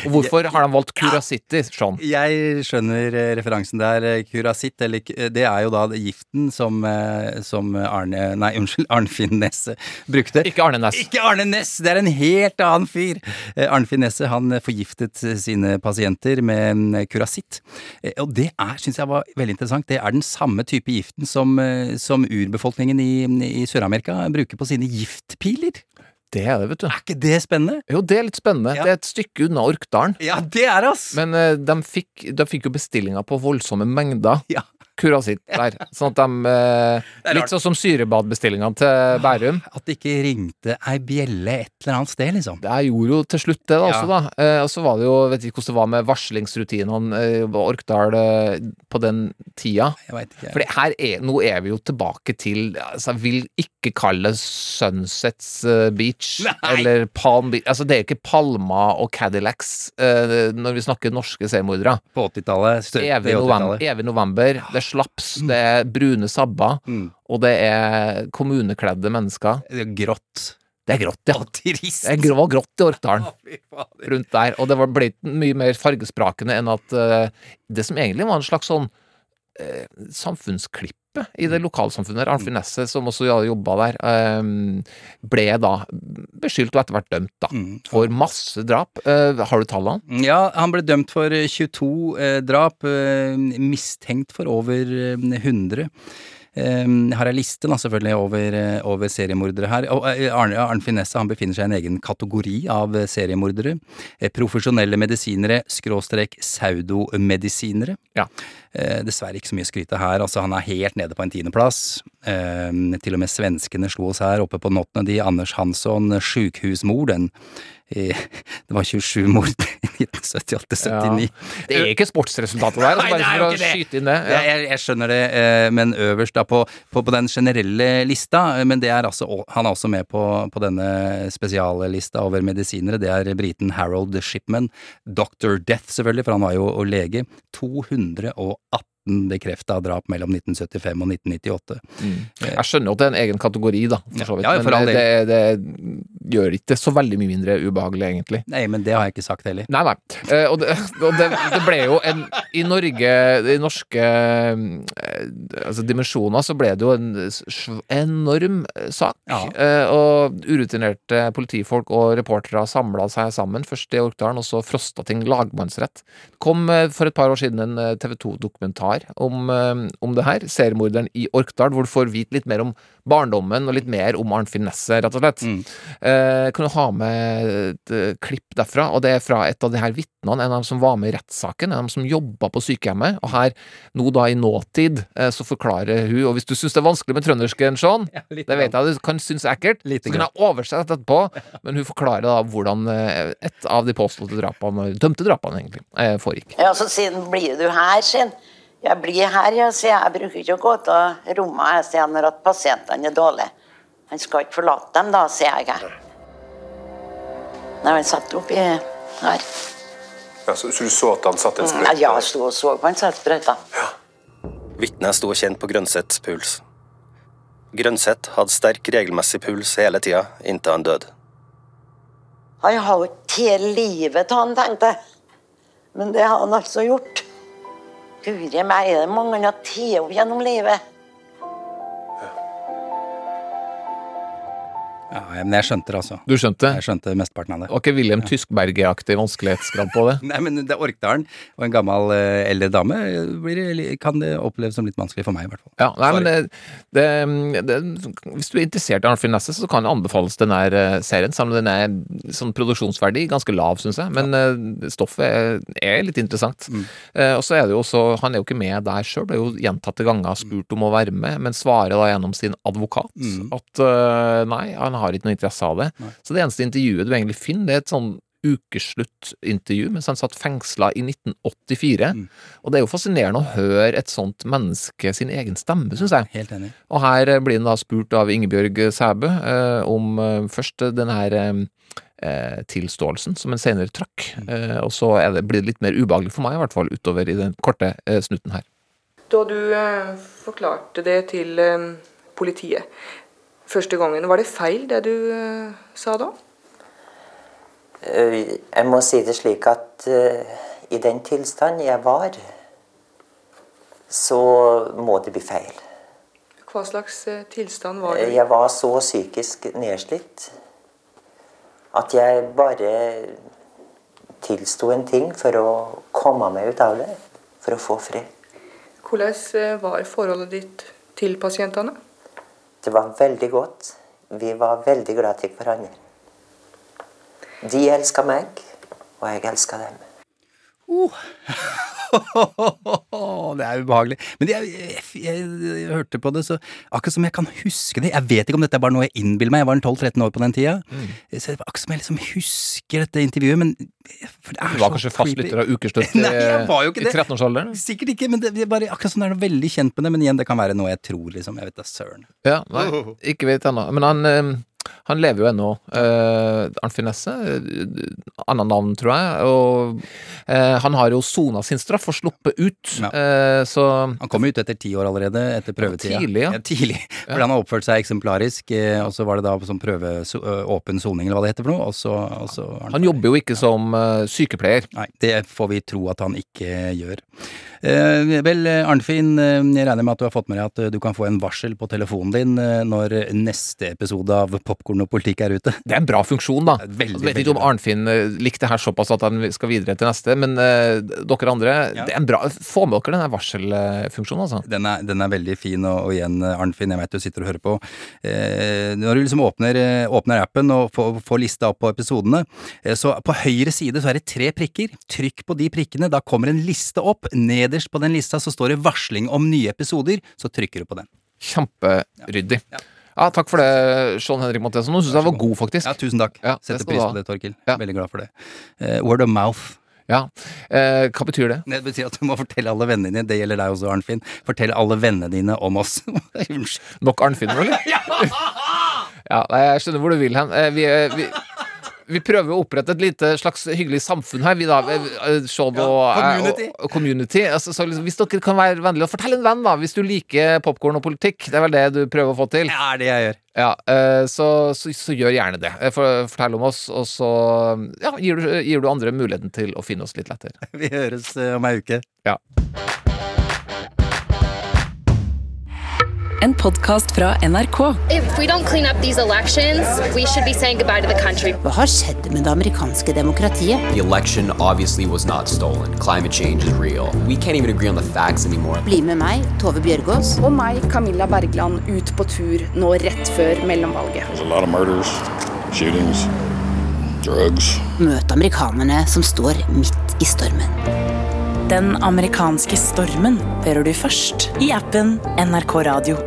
Og hvorfor har de valgt Curacity, Sean? Jeg skjønner eh, referansen der. eh, Curacit, eller eh, det er jo da giften som, som Arne Nei, unnskyld, Arnfinn Nesse brukte. Ikke Arne Næss. Ikke Arne Næss! Det er en helt annen fyr! Arnfinn Nesse han forgiftet sine pasienter med mm, Curacit. Og det er, syns jeg var veldig interessant, det er den samme type giften som, som urbefolkningen i, i Sør-Amerika bruker på sine giftpiler. Det er det, vet du. Er ikke det spennende? Jo, det er litt spennende. Det er et stykke unna Orkdalen. Ja, det er ass! Men eh, de, fikk, de fikk jo bestillinger på voldsomme mengder. Ja. Curacit der. Sånn at de eh, (laughs) Litt sånn som syrebadbestillingene til Bærum. At det ikke ringte ei bjelle et eller annet sted, liksom. Det gjorde jo til slutt det, da, Ja. også, da. Eh, og så var det jo, vet ikke hvordan det var med varslingsrutinene eh, Orkdal eh, på den tida. Jeg vet ikke. For her er, nå er vi jo tilbake til altså, Jeg vil ikke kalle det Sunsets eh, Beach eller Palm Beach Altså, det er ikke Palma og Cadillacs eh, når vi snakker norske seriemordere. På 80-tallet. Evig november, 80-tallet. evig november. Det er slaps, det er brune sabber, Mm. og det er kommunekledde mennesker. Det er grått. Det er grått, ja. trist. Det var grått i Orkdalen. Rundt der. Og det ble ikke mye mer fargesprakende enn at uh, det som egentlig var en slags sånn eh, samfunnsklippet i det lokalsamfunnet, Arnfinn Nesset, som også jobba der, eh, ble da beskyldt og etter hvert dømt, da. For masse drap. Eh, har du tallene? Ja, han ble dømt for eh, 22 eh, drap, eh, mistenkt for over eh, 100. Eh, Jeg har ei liste da, selvfølgelig over, eh, over seriemordere her. Og eh, Arne, Arnfinn Nesse han befinner seg i en egen kategori av eh, seriemordere. Eh, Profesjonelle medisinere, skråstrek pseudomedisinere. Ja. Eh, dessverre ikke så mye å skryte her. Altså, han er helt nede på en tiendeplass. Eh, til og med svenskene slo oss her oppe på nottene. De Anders Hansson, sjukhusmor, den (laughs) Det var 27 mord (laughs) i 1978-79. Det er ikke sportsresultatet der, altså bare for å det. skyte inn det. Ja. Jeg, jeg skjønner det, eh, men øverst da på, på, på den generelle lista, men det er altså, han er også med på, på denne spesiallista over medisinere, det er briten Harold Shipman, Dr. Death selvfølgelig, for han var jo lege, og lege, 218 bekrefta drap mellom 1975 og 1998. Jeg skjønner jo at det er en egen kategori, da, for så vidt. Ja, ja, for men det, det gjør ikke så veldig mye mindre ubehagelig, egentlig. Nei, men det har jeg ikke sagt heller. Nei, nei. Eh, og det, og det, det ble jo en I Norge, i norske eh, altså dimensjoner, så ble det jo en enorm sak. sak. Eh, og urutinerte politifolk og reportere samla seg sammen, først i Orkdalen, og så Frostating lagmannsrett. Det kom eh, for et par år siden en TV 2-dokumentar om, eh, om det her, seriemorderen i Orkdal, hvor du får vite litt mer om barndommen og litt mer om Arnfinn Nesset, rett og slett. Eh, kan du ha med et eh, klipp derfra, og det er fra et av de her vitnene, en av dem som var med i rettssaken, en av dem som jobba på sykehjemmet, og her, nå da i nåtid, eh, så forklarer hun, og hvis du syns det er vanskelig med trøndersken, Sean, det vet jeg du kan synes er ekkelt, så kan jeg oversette etterpå, men hun forklarer da hvordan eh, et av de påståtte drapene, dømte drapene egentlig, eh, foregikk. Ja, så siden blir du her, han. Jeg blir her, ja, sier jeg. Jeg bruker ikke å gå til rommet, jeg, sier når at pasientene er dårlige. Han skal ikke forlate dem da, sier jeg. Nei, han satt oppi her. Ja, så, så du så at han satte en sprøyte? Ja, jeg sto og så på han satt sprøyta. Vitnet sto kjent på Grønseths puls. Grønseth hadde sterk, regelmessig puls hele tida inntil han døde. Han har jo hele livet til han, tenkte jeg. Men det har han altså gjort. Guri meg, er det mange han har tatt opp gjennom livet? Ja, men jeg skjønte det, altså. Du skjønte? Jeg skjønte mesteparten av det. Var ikke William Tyskberg-aktig vanskelighetsgrad på det? (laughs) Nei, men det Orkdalen og en gammel eh, eldre dame eh, blir, kan det oppleves som litt vanskelig for meg, i hvert fall. Ja, nei, men det, det, det, Hvis du er interessert i Arnfinn Nesset, så kan det anbefales den her eh, serien, selv om den er sånn produksjonsverdi ganske lav, syns jeg. Men eh, stoffet er, er litt interessant. Eh, og så er det jo også Han er jo ikke med der sjøl, ble jo gjentatte ganger spurt om å være med, men svarer da gjennom sin advokat at uh, nei, han har ikke noe interesse av det. Så det eneste intervjuet du egentlig finner, det er et sånn ukesluttintervju mens han satt fengsla i 1984. Og det er jo fascinerende å høre et sånt menneske sin egen stemme, syns jeg. Helt enig. Og her eh, blir han da spurt av Ingebjørg Sæbø eh, om eh, først den her eh, eh, tilståelsen som en senere trakk, eh, og så er det, blir det litt mer ubehagelig for meg, i hvert fall utover i den korte eh, snutten her. Da du eh, forklarte det til eh, politiet første gangen, var det feil det du eh, sa da? Eh, Jeg må si det slik at eh, i den tilstand jeg var, så må det bli feil. Hva slags tilstand var det? Jeg var så psykisk nedslitt at jeg bare tilsto en ting for å komme meg ut av det, for å få fred. Hvordan var forholdet ditt til pasientene? Det var veldig godt. Vi var veldig glad til hverandre. De elska meg, og jeg elska dem. (laughs) det er ubehagelig. Men jeg, jeg, jeg, jeg hørte på det, så akkurat som jeg kan huske det Jeg vet ikke om dette er bare noe jeg innbiller meg, jeg var 12-13 år på den tida. Så det var akkurat som jeg liksom husker dette intervjuet, men for det er Du var så kanskje fastlytter av Ukeslutt (laughs) Nei, jeg var jo ikke i 13-årsalderen? Sikkert ikke, men det, det er bare akkurat som det er noe veldig kjent med det. Men igjen, det kan være noe jeg tror, liksom. Jeg vet da søren. Ja, nei, ikke vet ennå. Men han, eh, han lever jo ennå. Uh, Arnfinn Nesse. eh, Annet navn, tror jeg. Og eh, han har jo sona sin straff og sluppet ut. eh, så Han kom ut etter ti år allerede, etter prøvetida. tidlig, ja. tidlig. Fordi han har oppført seg eksemplarisk, og så var det da som prøve åpen soning, eller hva det heter for noe. Og så, og så var Han jobber jo ikke som sykepleier. Nei, det får vi tro at han ikke gjør. Eh, vel, Arnfinn, jeg regner med at du har fått med deg at du kan få en varsel på telefonen din når neste episode av Popkorn og politikk er ute. Det er en bra funksjon, da. Veldig, Jeg vet ikke om Arnfinn eh, likte det her såpass at han skal videre til neste, men uh, dere andre, det er en bra Få med dere den varselfunksjonen, altså. Den er, den er veldig fin, og, og igjen, Arnfinn, jeg vet du sitter og hører på. Eh, når du liksom åpner, eh, åpner appen og får, får lista opp på episodene, eh, så på høyre side så er det tre prikker. Trykk på de prikkene, da kommer en liste opp. Nederst på den lista så står det varsling om nye episoder, så trykker du på den. Kjemperyddig. Ja, takk for det, Sean Henrik Matheson. Nå syns jeg var god, faktisk. Ja, tusen takk. Ja, Setter pris på det, Torkil. Veldig glad for det. Uh, word of mouth. Ja. Eh, hva betyr det? Det betyr at du må fortelle alle vennene dine, det gjelder deg også, Arnfinn. Fortell alle vennene dine om oss. (laughs) Unnskyld. Nok Arnfinn, eller? (laughs) ja, nei, jeg skjønner hvor du vil hen. Eh, vi, eh, vi, vi prøver å opprette et lite slags hyggelig samfunn her, vi da. eh, eh, Sean og, community. og, og community. Altså, så liksom, hvis dere kan være vennlige og fortelle en venn, da, hvis du liker popkorn og politikk. Det er vel det du prøver å få til? Ja, det jeg gjør. Ja, eh, så, så, så gjør gjerne det. Eh, For, fortell om oss, og så ja, gir, du, gir du andre muligheten til å finne oss litt lettere. (laughs) Vi høres eh, om ei uke. Ja. En podkast fra NRK. If we don't clean up these elections, we should be saying goodbye to the country. Hva har skjedd med det amerikanske demokratiet? The election obviously was not stolen. Climate change is real. We can't even agree on the facts anymore. Bli med meg, Tove Bjørgaas. Og meg, Camilla Bergland, ut på tur nå rett før mellomvalget. There's a lot of murders, shootings, drugs. Møt amerikanerne som står midt i stormen. Den amerikanske stormen hører du først i appen NRK Radio.